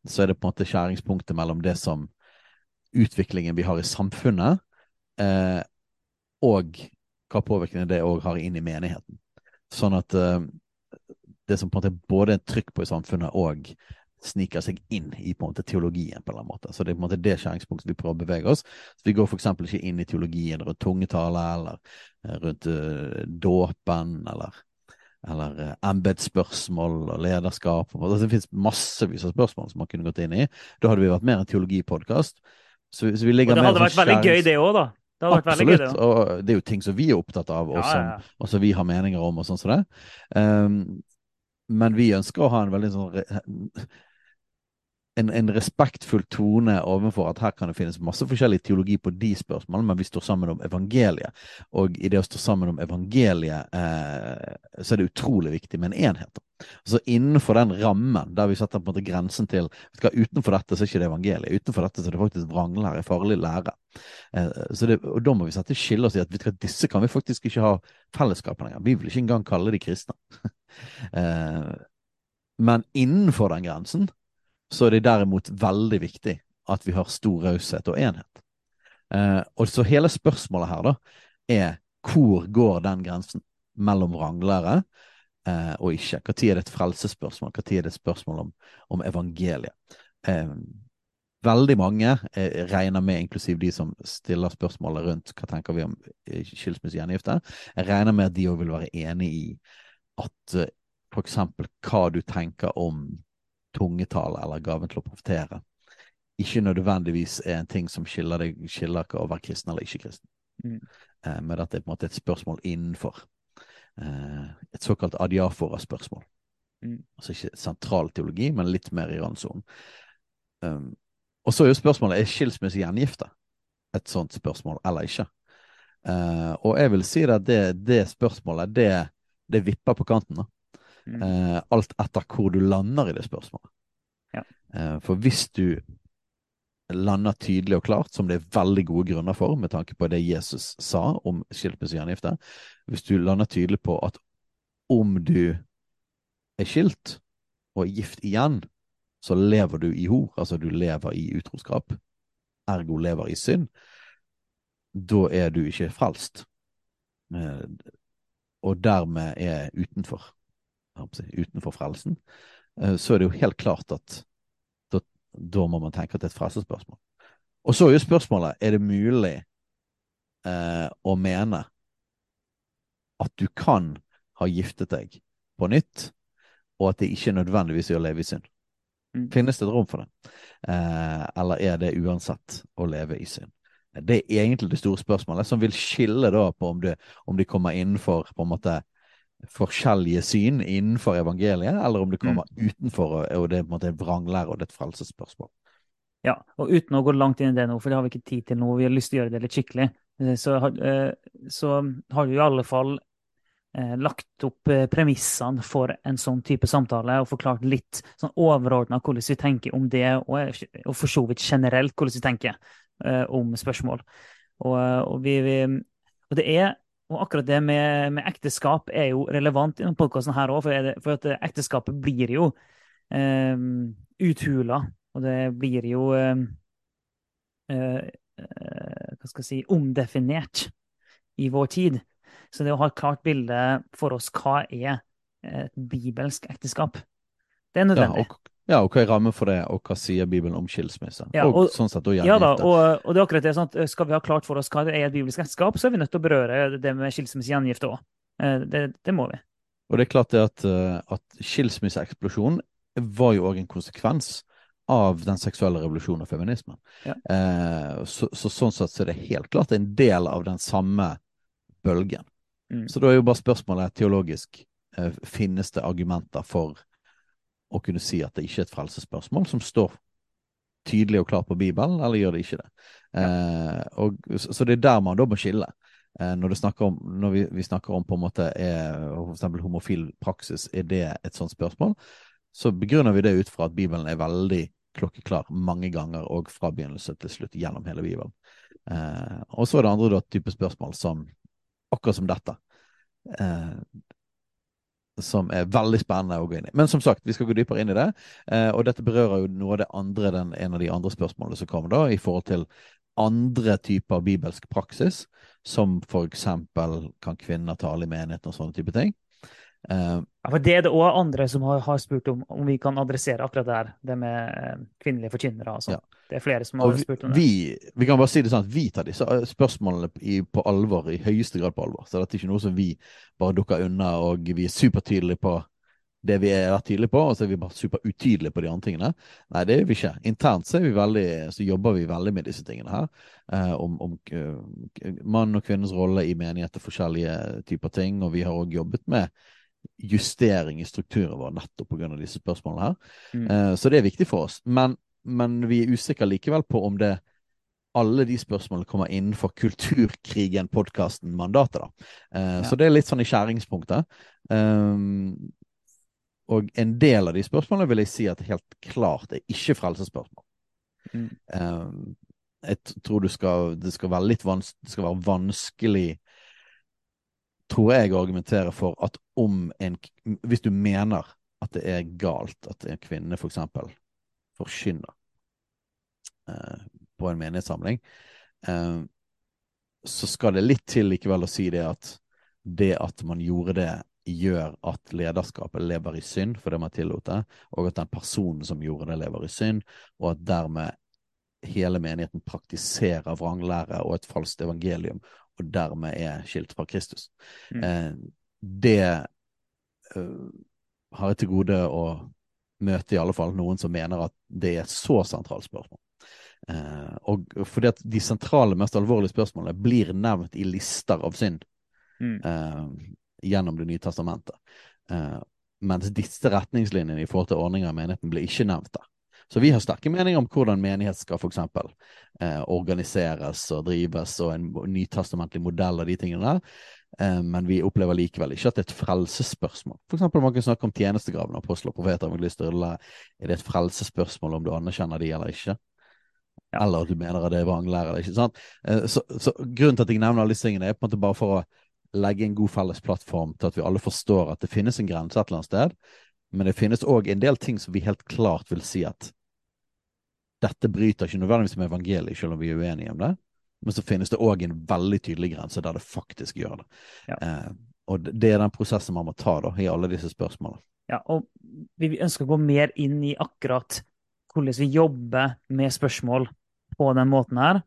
Speaker 2: så er det på en måte skjæringspunktet mellom det som utviklingen vi har i samfunnet, eh, og hva påvirkning det òg har inn i menigheten. Sånn at eh, det som på en måte både er trykk på i samfunnet og sniker seg inn i på en måte teologien. på en eller annen måte. Så Det er på en måte det skjæringspunktet vi prøver å bevege oss. Så Vi går f.eks. ikke inn i teologien rundt tungetale eller eh, rundt uh, dåpen eller, eller uh, embetsspørsmål og lederskap. Altså, det finnes massevis av spørsmål som man kunne gått inn i. Da hadde vi vært mer en teologipodkast.
Speaker 1: Så, så vi ligger og det hadde vært veldig gøy, det òg, da. Det
Speaker 2: Absolutt. Gøy, og det er jo ting som vi er opptatt av, og som, ja, ja. og som vi har meninger om, og sånn som det. Um, men vi ønsker å ha en veldig sånn en, en, respektfull tone overfor at her kan det finnes masse forskjellig teologi på de spørsmålene, men vi står sammen om evangeliet. Og i det å stå sammen om evangeliet, eh, så er det utrolig viktig med en enhet. Altså Innenfor den rammen der vi setter på en måte grensen til skal, Utenfor dette så er ikke det evangeliet. Utenfor dette så er det faktisk vranglære, farlig lære. Eh, så det, og Da må vi sette skille og si at vet disse kan vi faktisk ikke ha fellesskap lenger. Vi vil ikke engang kalle de kristne. eh, men innenfor den grensen så er det derimot veldig viktig at vi har stor raushet og enhet. Eh, og så hele spørsmålet her da, er hvor går den grensen mellom ranglere eh, og ikke? Når er det et frelsesspørsmål? Når er det et spørsmål om, om evangeliet? Eh, veldig mange eh, regner med, inklusiv de som stiller spørsmålet rundt hva tenker vi om eh, skilsmisse jeg regner med at de òg vil være enig i at f.eks. for eksempel hva du tenker om tungetale eller gaven til å profetere ikke nødvendigvis er en ting som skiller deg skiller ikke å være kristen eller ikke kristen. Mm. Eh, men at det er på en måte et spørsmål innenfor. Eh, et såkalt adiafora-spørsmål. Mm. Altså ikke sentral teologi, men litt mer i randsonen. Um, og så er jo spørsmålet er skilsmisse gjengifte et sånt spørsmål eller ikke. Uh, og jeg vil si at det, det spørsmålet, det, det vipper på kanten. da. Mm. Eh, alt etter hvor du lander i det spørsmålet. Ja. Eh, for hvis du lander tydelig og klart, som det er veldig gode grunner for, med tanke på det Jesus sa om skilsmisse gjengifte, hvis du lander tydelig på at om du er skilt og er gift igjen, så lever du i hor, altså du lever i utroskap, ergo lever i synd, da er du ikke frelst. Eh, og dermed er utenfor utenfor frelsen, eh, så er det jo helt klart at da, da må man tenke at det er et frelsesspørsmål. Og så er jo spørsmålet er det mulig eh, å mene at du kan ha giftet deg på nytt, og at det ikke er nødvendigvis er å leve i synd. Mm. Finnes det et rom for det? Eh, eller er det uansett å leve i synd? Det er egentlig det store spørsmålet, som vil skille da på om, du, om de kommer innenfor på en måte forskjellige syn innenfor evangeliet, eller om det kommer mm. utenfor og det er på en måte vranglære og det er et frelsesspørsmål.
Speaker 1: Ja, og uten å gå langt inn i det nå, for det har vi ikke tid til nå, vi har lyst til å gjøre det litt skikkelig, eh, så, eh, så har du i alle fall eh, lagt opp premissene for en sånn type samtale og forklart litt sånn overordna hvordan vi tenker om det, og, og for så vidt generelt hvordan vi tenker. eh, om spørsmål. Og, og, vi, vi, og, det er, og akkurat det med, med, ekteskap er jo relevant i denne podkasten her òg, for, for, ekteskapet blir jo eh, uthula, og det blir jo eh, eh, Hva skal jeg si omdefinert i vår tid. Så det å ha et klart bilde for oss hva er et bibelsk ekteskap, det er nødvendig.
Speaker 2: Ja, og, ja, og hva er rammen for det, og hva sier Bibelen om skilsmisse?
Speaker 1: Ja, og,
Speaker 2: og, sånn sett og
Speaker 1: ja da, og, og, det er akkurat det, sånn at Skal vi ha klart for oss hva det er et bibelsk ekteskap, så er vi nødt til å berøre det med skilsmisse gjengifte òg. Eh, det, det, må vi.
Speaker 2: Og det er klart det at, eh, at skilsmisseeksplosjonen var jo òg en konsekvens av den seksuelle revolusjonen og feminismen. Ja. Eh, så, så, sånn sett så er det helt klart en del av den samme bølgen. Mm. Så da er jo bare spørsmålet teologisk eh, finnes det argumenter for å kunne si at det ikke er et frelsesspørsmål som står tydelig og klart på Bibelen, eller gjør det ikke det? Ja. Eh, og, så det er der man da må skille. Eh, når, om, når vi, vi, snakker om på en måte er for homofil praksis, er det et sånt spørsmål? Så begrunner vi det ut fra at Bibelen er veldig klokkeklar mange ganger og fra begynnelse til slutt gjennom hele Bibelen. Eh, og så er det andre da, type spørsmål som akkurat som dette. Som er veldig spennende å gå inn i. Men som sagt, vi skal gå dypere inn i det. Eh, og dette berører jo noe av det andre, den, en av de andre spørsmålene som kommer da, i forhold til andre typer bibelsk praksis, som eksempel kan kvinner tale i menigheten og sånne type ting.
Speaker 1: Uh, ja, Det er det òg andre som har, har, spurt om om vi kan adressere akkurat det her, det med uh, kvinnelige forkynnere. Altså. Ja. Det er flere som har
Speaker 2: vi,
Speaker 1: spurt om det.
Speaker 2: Vi, vi, kan bare si det sånn at vi tar disse eh, spørsmålene i, på alvor, i høyeste grad på alvor. Så det er ikke noe som vi bare dukker unna, og vi er supertydelige på det vi er tydelige på, og så er vi bare superutydelige på de andre tingene. Nei, det er vi ikke. Internt så, veldig, så jobber vi veldig med disse tingene her. Eh, om, om uh, mann og kvinnes rolle i menigheter, forskjellige typer ting. Og vi har òg jobbet med justering i strukturen vår nettopp pga. disse spørsmålene her. Mm. Uh, så det er viktig for oss. Men, men, vi er usikre likevel på om det alle de spørsmålene kommer innenfor Kulturkrigen-podkasten Mandatet. da. Uh, ja. Så det er litt sånn i skjæringspunktet. Um, og en del av de spørsmålene vil jeg si at helt klart er ikke frelsesspørsmål. Mm. Um, jeg tror skal, det skal være litt vans det skal være vanskelig tror jeg å argumentere for at om en Hvis du mener at det er galt at en kvinne f.eks. For forkynner eh, på en menighetssamling, eh, så skal det litt til likevel å si det at det at man gjorde det, gjør at lederskapet lever i synd fordi man tillot det, og at den personen som gjorde det, lever i synd, og at dermed hele menigheten praktiserer vranglære og et falskt evangelium, og dermed er skilt fra Kristus. Mm. Eh, det uh, har jeg til gode å møte i alle fall noen som mener at det er et så sentralt spørsmål. Eh, og fordi at de sentrale, mest alvorlige spørsmålene blir nevnt i lister av synd mm. eh, gjennom Det nye testamentet. Eh, mens disse retningslinjene i forhold til ordninger i menigheten blir ikke nevnt der. Så vi har sterke meninger om hvordan menighet skal f.eks. Eh, organiseres og drives, og en nytestamentlig modell av de tingene der. Eh, men vi opplever likevel ikke at det er et frelsesspørsmål. For eksempel man kan snakke om tjenestegraven og apostler, profeter, evangelister. Er det et frelsesspørsmål om du anerkjenner de eller ikke? Eller at du mener at det er vranglære eller ikke. sant? Eh, så, så, grunnen til at jeg nevner alle disse tingene, er på en måte bare for å legge en god felles plattform til at vi alle forstår at det finnes en grense et eller annet sted. Men det finnes òg en del ting som vi helt klart vil si at dette bryter ikke nødvendigvis med evangeliet, selv om vi er uenige om det. Men så finnes det òg en veldig tydelig grense der det faktisk gjør det. Ja. Eh, og det er den prosessen man må ta da, i alle disse spørsmålene.
Speaker 1: Ja, og vi ønsker å gå mer inn i akkurat hvordan vi jobber med spørsmål på den måten her.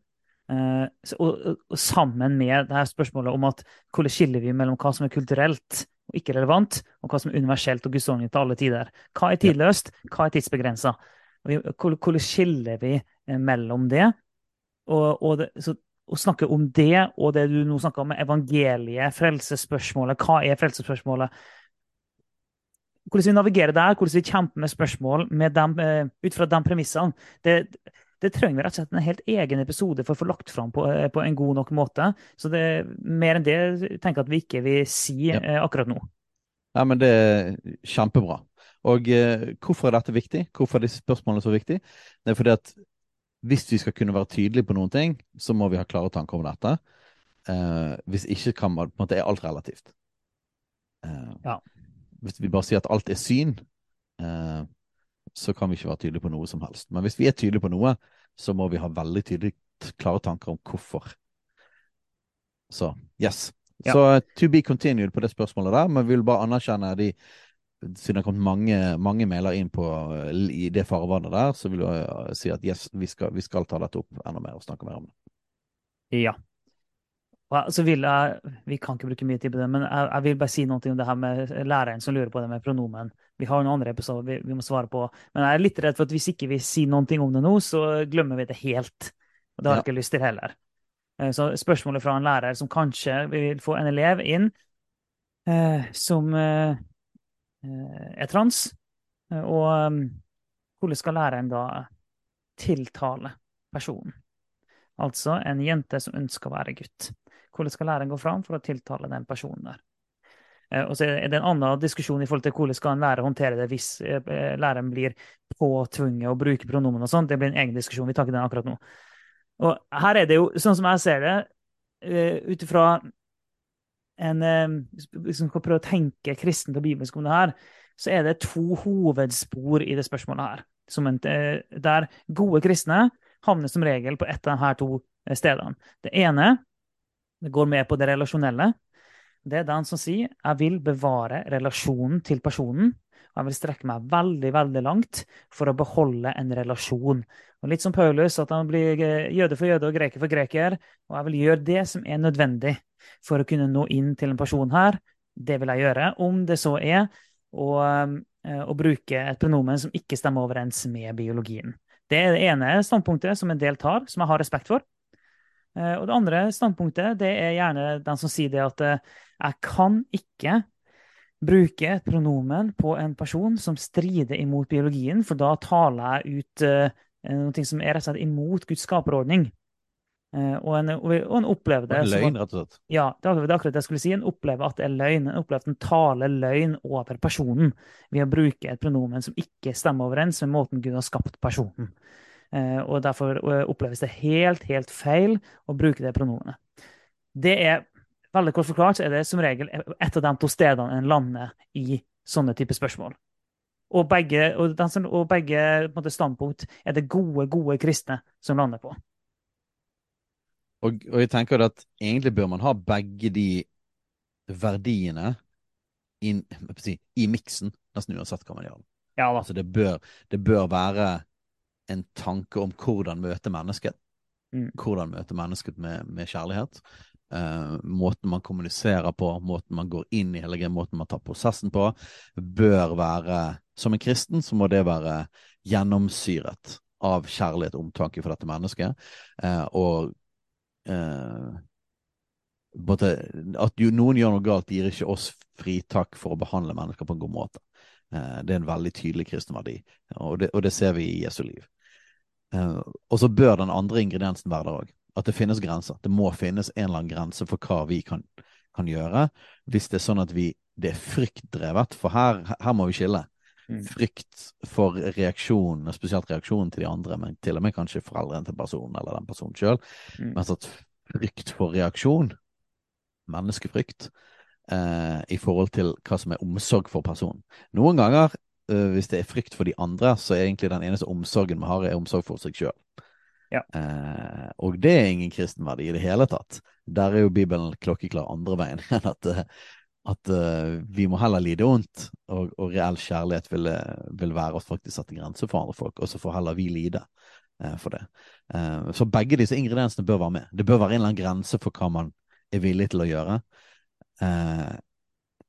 Speaker 1: Eh, og, og, sammen med det her spørsmålet om at hvordan skiller vi mellom hva som er kulturelt og ikke relevant, og hva som er universelt og gudståelig til alle tider. Hva er tidløst, hva er tidsbegrensa? Hvordan skiller vi eh, mellom det? Og, og det, så, å snakke om det og det du nå snakker om, evangeliet, frelsesspørsmålet. Hva er frelsesspørsmålet? Hvordan vi navigerer der, hvordan vi kjemper med spørsmål med dem, eh, ut fra de premissene, det, det, trenger vi rett og slett en helt egen episode for å få lagt fram på, eh, på en god nok måte. Så det, mer enn det tenker jeg at vi ikke vil si ja. akkurat nå.
Speaker 2: Nei, men det er kjempebra. Og eh, hvorfor er dette viktig? Hvorfor er disse spørsmålene så viktige? Det er fordi at hvis vi skal kunne være tydelige på noen ting, så må vi ha klare tanker om dette. Eh, hvis ikke kan man på en måte er alt relativt. Eh,
Speaker 1: Ja.
Speaker 2: Hvis vi bare sier at alt er syn, eh, så kan vi ikke være tydelige på noe som helst. Men hvis vi er tydelige på noe, så må vi ha veldig tydelige, klare tanker om hvorfor. Så yes.
Speaker 1: Ja.
Speaker 2: Så to be continued på det spørsmålet der, men vi vil bare anerkjenne de siden det har kommet mange, mange mailer inn på, eh, i det farvannet der, så vil jeg eh, si at yes, vi skal, vi skal ta dette opp enda mer og snakke mer om det.
Speaker 1: Ja. Og så vil jeg, Vi kan ikke bruke mye tid på det, men jeg, jeg vil bare si noe om det her med læreren som lurer på det med pronomen. Vi har noen andre episoder vi, vi må svare på. Men jeg er litt redd for at hvis ikke vi sier noe om det nå, så glemmer vi det helt. Og det har jeg
Speaker 2: Ja.
Speaker 1: ikke lyst til heller. Eh, Så spørsmålet fra en lærer som kanskje vil få en elev inn eh, som eh, eh, er trans, eh, og um, hvordan skal læreren da tiltale personen? Altså en jente som ønsker å være gutt. Hvordan skal læreren gå fram for å tiltale den personen der? Eh, Og så er det en annen diskusjon i forhold til hvordan skal en lærer håndtere det hvis eh, læreren blir påtvunget å bruke pronomen og sånt. Det blir en egen diskusjon. Vi tar ikke den akkurat nå. Og her er det jo, sånn som jeg ser det, ut ifra en eh, Hvis man skal prøve å tenke kristent og bibelsk om det her, så er det to hovedspor i det spørsmålet her. En, eh, der gode kristne havner som regel på ett av her to eh, stedene. Det ene det går med på det relasjonelle. Det er den som sier jeg vil bevare relasjonen til personen. Og jeg vil strekke meg veldig veldig langt for å beholde en relasjon. Og Litt som Paulus, at han blir eh, jøde for jøde og greker for greker. Og jeg vil gjøre det som er nødvendig for å kunne nå inn til en person her. Det vil jeg gjøre, om det så er å, eh, bruke et pronomen som ikke stemmer overens med biologien. Det er det ene standpunktet som en del tar, som jeg har respekt for. Eh, Og det andre standpunktet det er gjerne den som sier det at jeg kan ikke bruke et pronomen på en person som strider imot biologien, for da taler jeg ut noe som er rett og slett imot Guds skaperordning. Eh, Og en, og en opplever det
Speaker 2: En løgn, rett og slett.
Speaker 1: ja, det er akkurat det jeg skulle si. En opplever at det er løgn. En opplever at en taler løgn over personen ved å bruke et pronomen som ikke stemmer overens med måten Gud har skapt personen. Eh, og derfor eh, oppleves det helt, helt feil å bruke det pronomenet. Det er veldig kort forklart, så er det som regel et av de to stedene en lander i sånne typer spørsmål. Og begge, og den og begge måte, standpunkt er det gode, gode kristne som lander på.
Speaker 2: Og, og jeg tenker at egentlig bør man ha begge de verdiene in, si, i miksen, nesten uansett hva man gjør.
Speaker 1: Ja.
Speaker 2: Altså det bør, det bør være en tanke om hvordan møte mennesket.
Speaker 1: Mm.
Speaker 2: Hvordan møte mennesket med, med kjærlighet. Eh, måten man kommuniserer på, måten man går inn i hele greia, måten man tar prosessen på, bør være Som en kristen så må det være gjennomsyret av kjærlighet og omtanke for dette mennesket. Uh, og uh, både, at jo, noen gjør noe galt, gir ikke oss fritak for å behandle mennesker på en god måte. Eh, det er en veldig tydelig kristen verdi, og det, og det ser vi i Jesu liv. Eh, og så bør den andre ingrediensen være der òg. At det finnes grenser. Det må finnes en eller annen grense for hva vi kan, kan gjøre. Hvis det er sånn at vi, det er fryktdrevet, for her, her må vi skille.
Speaker 1: Mm.
Speaker 2: Frykt for reaksjonen, spesielt reaksjonen til de andre, men til og med kanskje foreldrene til personen eller den personen sjøl.
Speaker 1: Mm.
Speaker 2: Mens at frykt for reaksjon, menneskefrykt, eh, i forhold til hva som er omsorg for personen. Noen ganger, eh, hvis det er frykt for de andre, så er egentlig den eneste omsorgen vi har, er omsorg for seg sjøl.
Speaker 1: Ja.
Speaker 2: Eh, og det er ingen kristenverdi i det hele tatt. Der er jo Bibelen klokkeklar andre veien enn at, eh, at uh, vi må heller lide ondt, og, og reell kjærlighet vil, eh, vil være å faktisk sette grenser for andre folk, og så får heller vi lide eh, for det. Eh, så begge disse ingrediensene bør være med. Det bør være en eller annen grense for hva man er villig til å gjøre.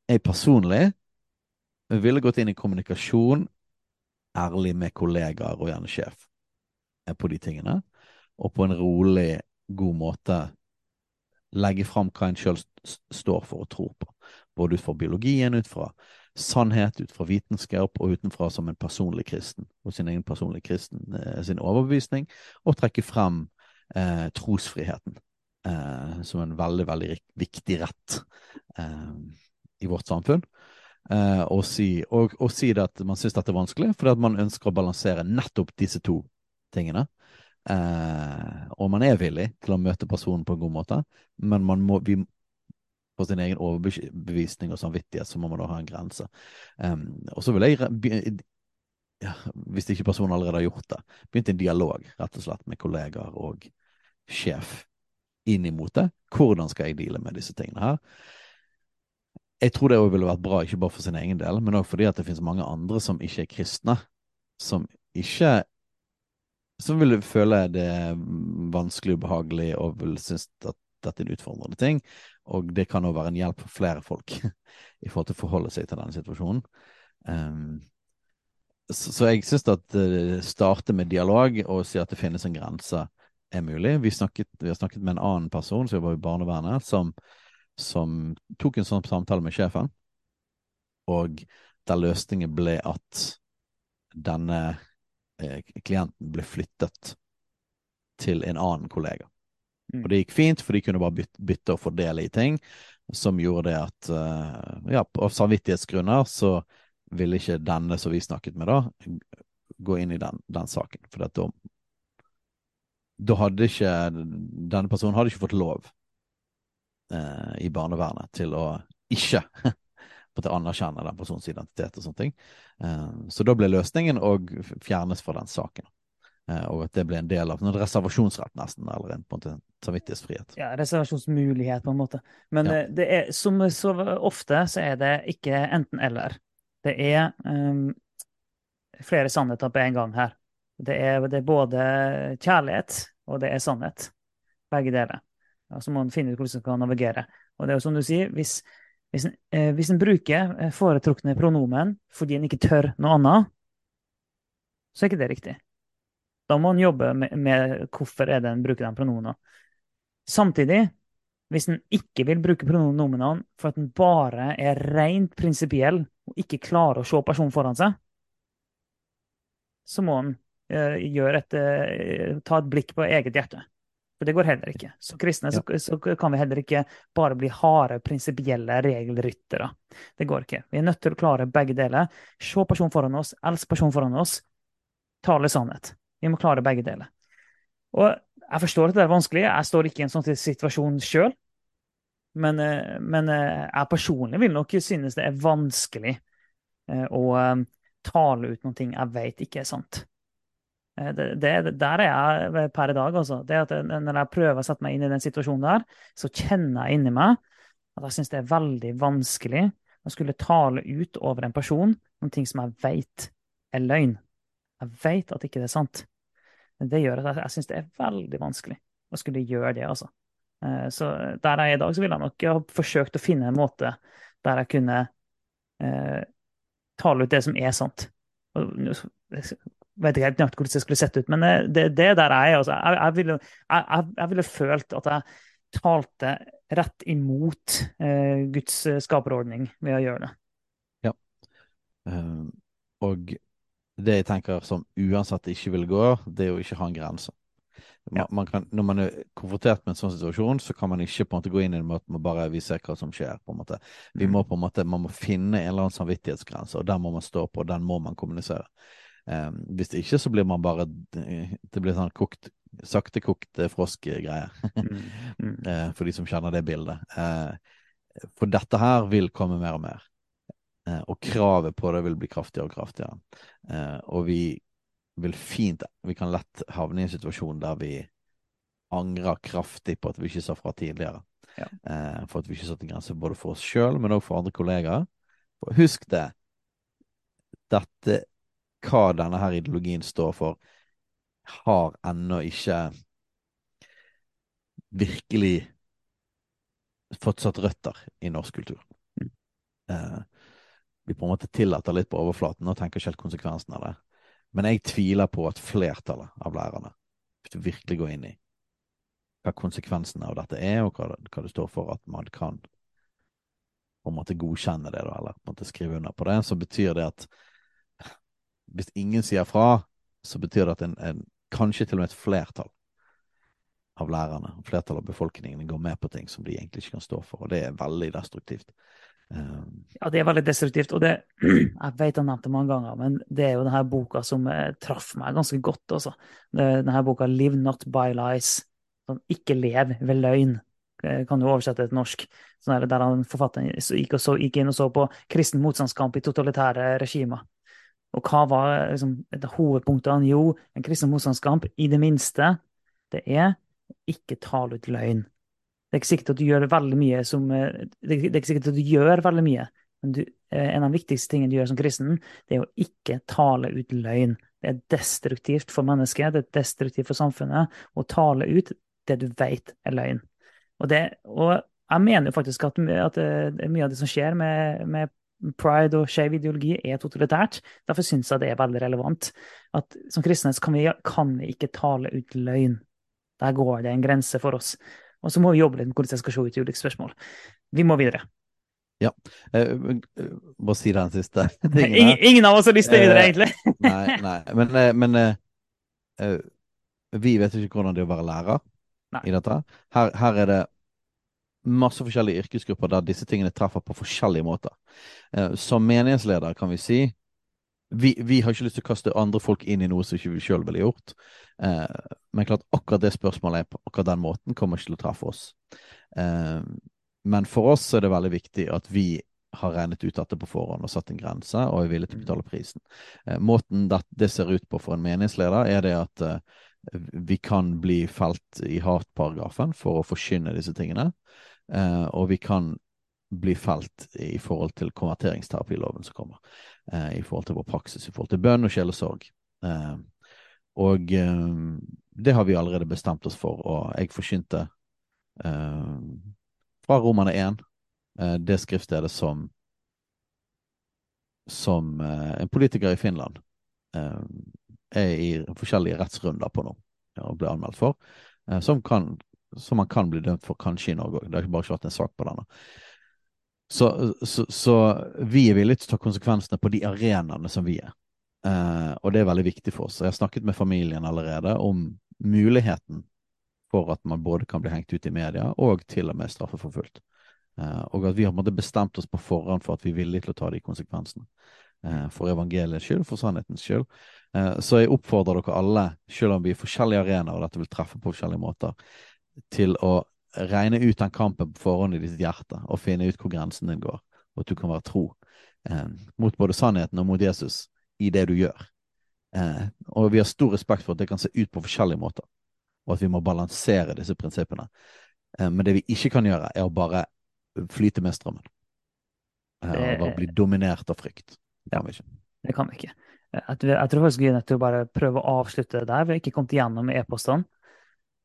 Speaker 2: Jeg personlig ville gått inn i kommunikasjon, ærlig med kollegaer og gjerne sjef på de tingene, og på en rolig, god måte legge fram hva en sjøl står for og tror på. Både ut fra biologien, ut fra sannhet, ut fra vitenskap og utenfra som en personlig kristen, og sin egen personlige kristen, eh, sin overbevisning, og trekke frem eh, trosfriheten eh, som en veldig, veldig viktig rett eh, i vårt samfunn. Eh, og, si, og, og si at man syns dette er vanskelig, fordi at man ønsker å balansere nettopp disse to tingene. Eh, og man er villig til å møte personen på en god måte, men man må, vi, på sin egen overbevisning og samvittighet, så må man da ha en grense. Um, og så vil jeg, ja, hvis ikke personen allerede har gjort det, begynt en dialog rett og slett med kollegaer og sjef inn imot det. Hvordan skal jeg deale med disse tingene her? Jeg tror det ville vært bra, ikke bare for sin egen del, men òg fordi at det finnes mange andre som ikke er kristne, som ikke som vil føle det vanskelig og ubehagelig og vil synes at dette er en utfordrende ting. Og det kan òg være en hjelp for flere folk i forhold til å forholde seg til denne situasjonen. Um, så, så, jeg syns at uh, starte med dialog og si at det finnes en grense, er mulig. Vi, snakket, vi har snakket med en annen person som jobber i barnevernet, som, som tok en sånn samtale med sjefen, og der løsningen ble at denne klienten ble flyttet til en annen kollega. Mm. Og det gikk fint, for de kunne bare bytte, bytte og fordele i ting, som gjorde det at uh, Ja, av samvittighetsgrunner så ville ikke denne som vi snakket med, da, gå inn i den, den saken. For da, da hadde ikke Denne personen hadde ikke fått lov uh, i barnevernet til å ikke på å anerkjenne den personens identitet og sånne ting. Uh, så da ble løsningen å fjernes fra den saken. Eh, og at det ble en del av en reservasjonsrett, nesten, eller en, på en samvittighetsfrihet.
Speaker 1: Ja, reservasjonsmulighet, på en måte. Men ja. Eh, det er, som så ofte så er det ikke enten-eller. Det er um, flere sannheter på en gang her. Det er, det er, både kjærlighet og det er sannhet. Begge deler. Ja, så må man finne ut hvordan man kan navigere. Og det er jo som du sier, hvis, hvis, en, eh, hvis en bruker foretrukne pronomen fordi en ikke tør noe annet, så er ikke det riktig. Da må en jobbe med, med, hvorfor er det en bruker de pronomene. Samtidig, hvis en ikke vil bruke pronomenene for at en bare er rent prinsipiell og ikke klarer å se personen foran seg, så må en uh, et, eh, ta et blikk på eget hjerte. For det går heller ikke. Som kristne ja. så, så, kan vi heller ikke bare bli harde, prinsipielle regelryttere. Det går ikke. Vi er nødt til å klare begge deler. Se personen foran oss, elsk personen foran oss, tale sannhet. Vi må klare begge deler. Og jeg forstår at det er vanskelig. Jeg står ikke i en sånn situasjon sjøl. Men, eh, men, eh, jeg personlig vil nok synes det er vanskelig eh, å tale ut noe jeg vet ikke er sant. Det, det, der er jeg per i dag, altså. Det at når jeg prøver å sette meg inn i den situasjonen der, så kjenner jeg inni meg at jeg syns det er veldig vanskelig å skulle tale ut over en person om ting som jeg vet er løgn. Jeg vet at ikke det er sant. Det gjør at jeg, jeg syns det er veldig vanskelig å skulle gjøre det, altså. Eh, så der jeg er i dag, så ville jeg nok ha forsøkt å finne en måte der jeg kunne eh, tale ut det som er sant. Jeg vet ikke helt nøyaktig hvordan det skulle sett ut, men eh, det, det der jeg er. Altså, jeg, jeg, ville, jeg, jeg, ville, følt at jeg talte rett imot eh, Guds skaperordning ved å gjøre det.
Speaker 2: Ja. Um, og det jeg tenker som uansett ikke vil gå, det er å ikke ha en grense. Man, man kan, når man er konfrontert med en sånn situasjon, så kan man ikke på en måte gå inn i det med at man bare vi ser hva som skjer. på en måte. Vi må mm. på en måte, Man må finne en eller annen samvittighetsgrense, og den må man stå på, og den må man kommunisere. Um, hvis ikke, så blir man bare Det blir sånn kokt, saktekokt eh, frosk-greie. mm. mm. uh, for de som kjenner det bildet. Uh, for dette her vil komme mer og mer. Eh, og kravet på det vil bli kraftigere og kraftigere. Eh, og vi vil fint Vi kan lett havne i en situasjon der vi angrer kraftig på at vi ikke sa fra tidligere. Ja. Eh, for at vi ikke satte grense både for oss sjøl, men òg for andre kollegaer. For husk det. Dette, hva denne her ideologien står for, har ennå ikke virkelig fått satt røtter i norsk kultur. Mm. Eh, vi på en måte tillater litt på overflaten og tenker ikke helt konsekvensen av det. Men jeg tviler på at flertallet av lærerne, virkelig går inn i hva konsekvensene av dette er, og hva det, hva det står for, at man kan på en måte godkjenne det, eller på en måte skrive under på det, så betyr det at hvis ingen sier fra, så betyr det at en, en kanskje til og med et flertall av lærerne, flertallet av befolkningen, går med på ting som de egentlig ikke kan stå for, og det er veldig destruktivt.
Speaker 1: Ja, det er veldig destruktivt. Og det Jeg vet jeg har nevnt det mange ganger, men det er jo denne boka som traff meg ganske godt. altså. Denne boka 'Live Not By Lies'. Sånn, ikke lev ved løgn, kan du oversette til norsk. Sånn der han forfatteren gikk, så, gikk, inn og så på kristen motstandskamp i totalitære regimer. Og hva var liksom, hovedpunktene? Jo, en kristen motstandskamp, i det minste, det er ikke tale ut løgn. Det er ikke sikkert at du gjør veldig mye som Det er ikke sikkert at du gjør veldig mye, men du, en av de viktigste tingene du gjør som kristen, det er å ikke tale ut løgn. Det er destruktivt for mennesket, det er destruktivt for samfunnet å tale ut det du vet er løgn. Og, det, og jeg mener jo faktisk at, at, mye av det som skjer med, med pride og skeiv ideologi, er totalitært. Derfor syns jeg det er veldig relevant. At som kristne kan vi, kan vi ikke tale ut løgn. Der går det en grense for oss. Og så må vi jobbe litt med hvordan det skal se ut i ulike spørsmål. Vi må videre.
Speaker 2: Ja. Eh, bare si den siste.
Speaker 1: Ingen, ingen av oss har lyst til videre, eh, egentlig.
Speaker 2: nei, nei. Men, eh, men eh, eh, vi vet ikke hvordan det er å være lærer nei. i dette. Her, her er det masse forskjellige yrkesgrupper der disse tingene treffer på forskjellige måter. Eh, som menighetsleder kan vi si vi, vi, har ikke lyst til å kaste andre folk inn i noe som ikke vi sjøl ville gjort. Eh, men klart akkurat det spørsmålet er på akkurat den måten kommer ikke til å treffe oss. Eh, men for oss er det veldig viktig at vi har regnet ut dette på forhånd og satt en grense og er villig til å betale prisen. Eh, måten det, det, ser ut på for en menighetsleder, er det at eh, vi kan bli felt i hatparagrafen for å forkynne disse tingene. Eh, og vi kan bli felt i forhold til konverteringsterapiloven som kommer. Eh, I forhold til vår praksis, i forhold til bønn og sjelesorg. Eh, og det har vi allerede bestemt oss for, og jeg forkynte fra Romane 1, det skriftstedet som som en politiker i Finland er i forskjellige rettsrunder på nå og ble anmeldt for, som kan som man kan bli dømt for kanskje i Norge òg. Det har bare ikke vært en sak på denne. Så, så, så, vi er villige til å ta konsekvensene på de arenaene som vi er. Eh, og det er veldig viktig for oss. Jeg har snakket med familien allerede om muligheten for at man både kan bli hengt ut i media og til og med straffeforfulgt. Eh, og at vi har bestemt oss på forhånd for at vi er villige til å ta de konsekvensene. Eh, for evangeliets skyld, for sannhetens skyld. Eh, så jeg oppfordrer dere alle, selv om vi er forskjellige arenaer og dette vil treffe på forskjellige måter, til å regne ut den kampen på forhånd i ditt hjerte og finne ut hvor grensen din går, og at du kan være tro eh, mot både sannheten og mot Jesus i det du gjør. Eh, og vi har stor respekt for at det kan se ut på forskjellige måter, og at vi må balansere disse prinsippene. Eh, men det vi ikke kan gjøre, er å bare flyte med strømmen. Eh, og bare bli dominert av frykt. Det kan vi ikke.
Speaker 1: Det kan vi ikke. Jeg, tror faktisk vi er nødt til å bare prøve å avslutte det der. Vi har ikke kommet igjennom e-postene.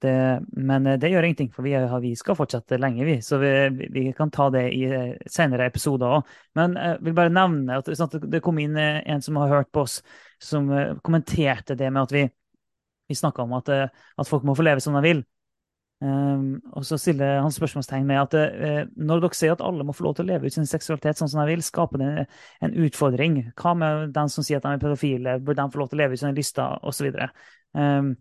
Speaker 1: Det, men eh, det gjør ingenting, for vi, vi, skal fortsette lenge, vi. Så vi, vi kan ta det i eh, senere episoder òg. Men jeg eh, vil bare nevne at sånn det kom inn en som har hørt på oss, som kommenterte det med at vi, vi snakka om at, at, folk må få leve som de vil. Um, og så stiller han spørsmålstegn med at uh, når dere sier at alle må få lov til å leve ut sin seksualitet sånn som de vil, skaper det en utfordring. Hva med den som sier at de er pedofile, bør de få lov til å leve ut sine lyster, osv. Um,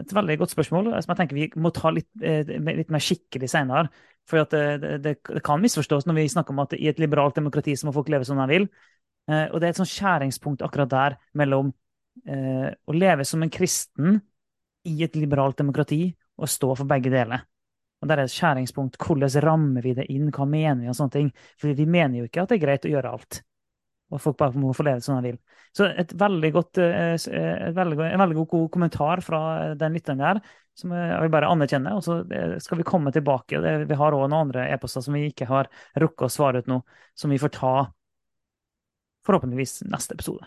Speaker 1: et veldig godt spørsmål som jeg tenker vi må ta litt, eh, litt mer skikkelig senere. For det, det, det, kan misforstås når vi snakker om at i et liberalt demokrati så må folk leve som de vil. Eh, og det er et sånn skjæringspunkt akkurat der mellom eh, å leve som en kristen i et liberalt demokrati og stå for begge deler. Og der er et skjæringspunkt. Hvordan rammer vi det inn? Hva mener vi? og sånne ting? For vi mener jo ikke at det er greit å gjøre alt og folk bare må få leve som de vil. Så et veldig godt, eh, et veldig, en veldig god kommentar fra den lytteren der, som jeg vil bare anerkjenne. Og så eh, skal vi komme tilbake. Vi har òg noen andre e-poster som vi ikke har rukket å svare ut nå, som vi får ta forhåpentligvis neste episode.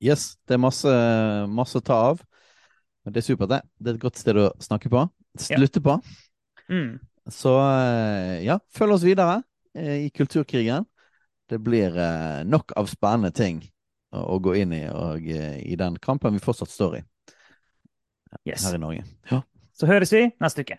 Speaker 2: Yes, det er masse, masse å ta av. Det er supert, det. Det er et godt sted å snakke på. Slutte ja. på. Mm. Så eh, ja, følg oss videre i kulturkrigen det blir eh, nok av spennende ting å, å gå inn i, og eh, i den kampen vi fortsatt står i yes. her i Norge. Ja.
Speaker 1: Så høres vi neste uke.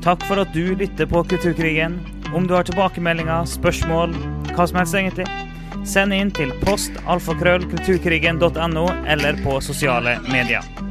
Speaker 1: Takk for at du lytter på Kulturkrigen. Om du har tilbakemeldinger, spørsmål, hva som helst egentlig, send inn til post-kulturkrigen.no eller på sosiale medier.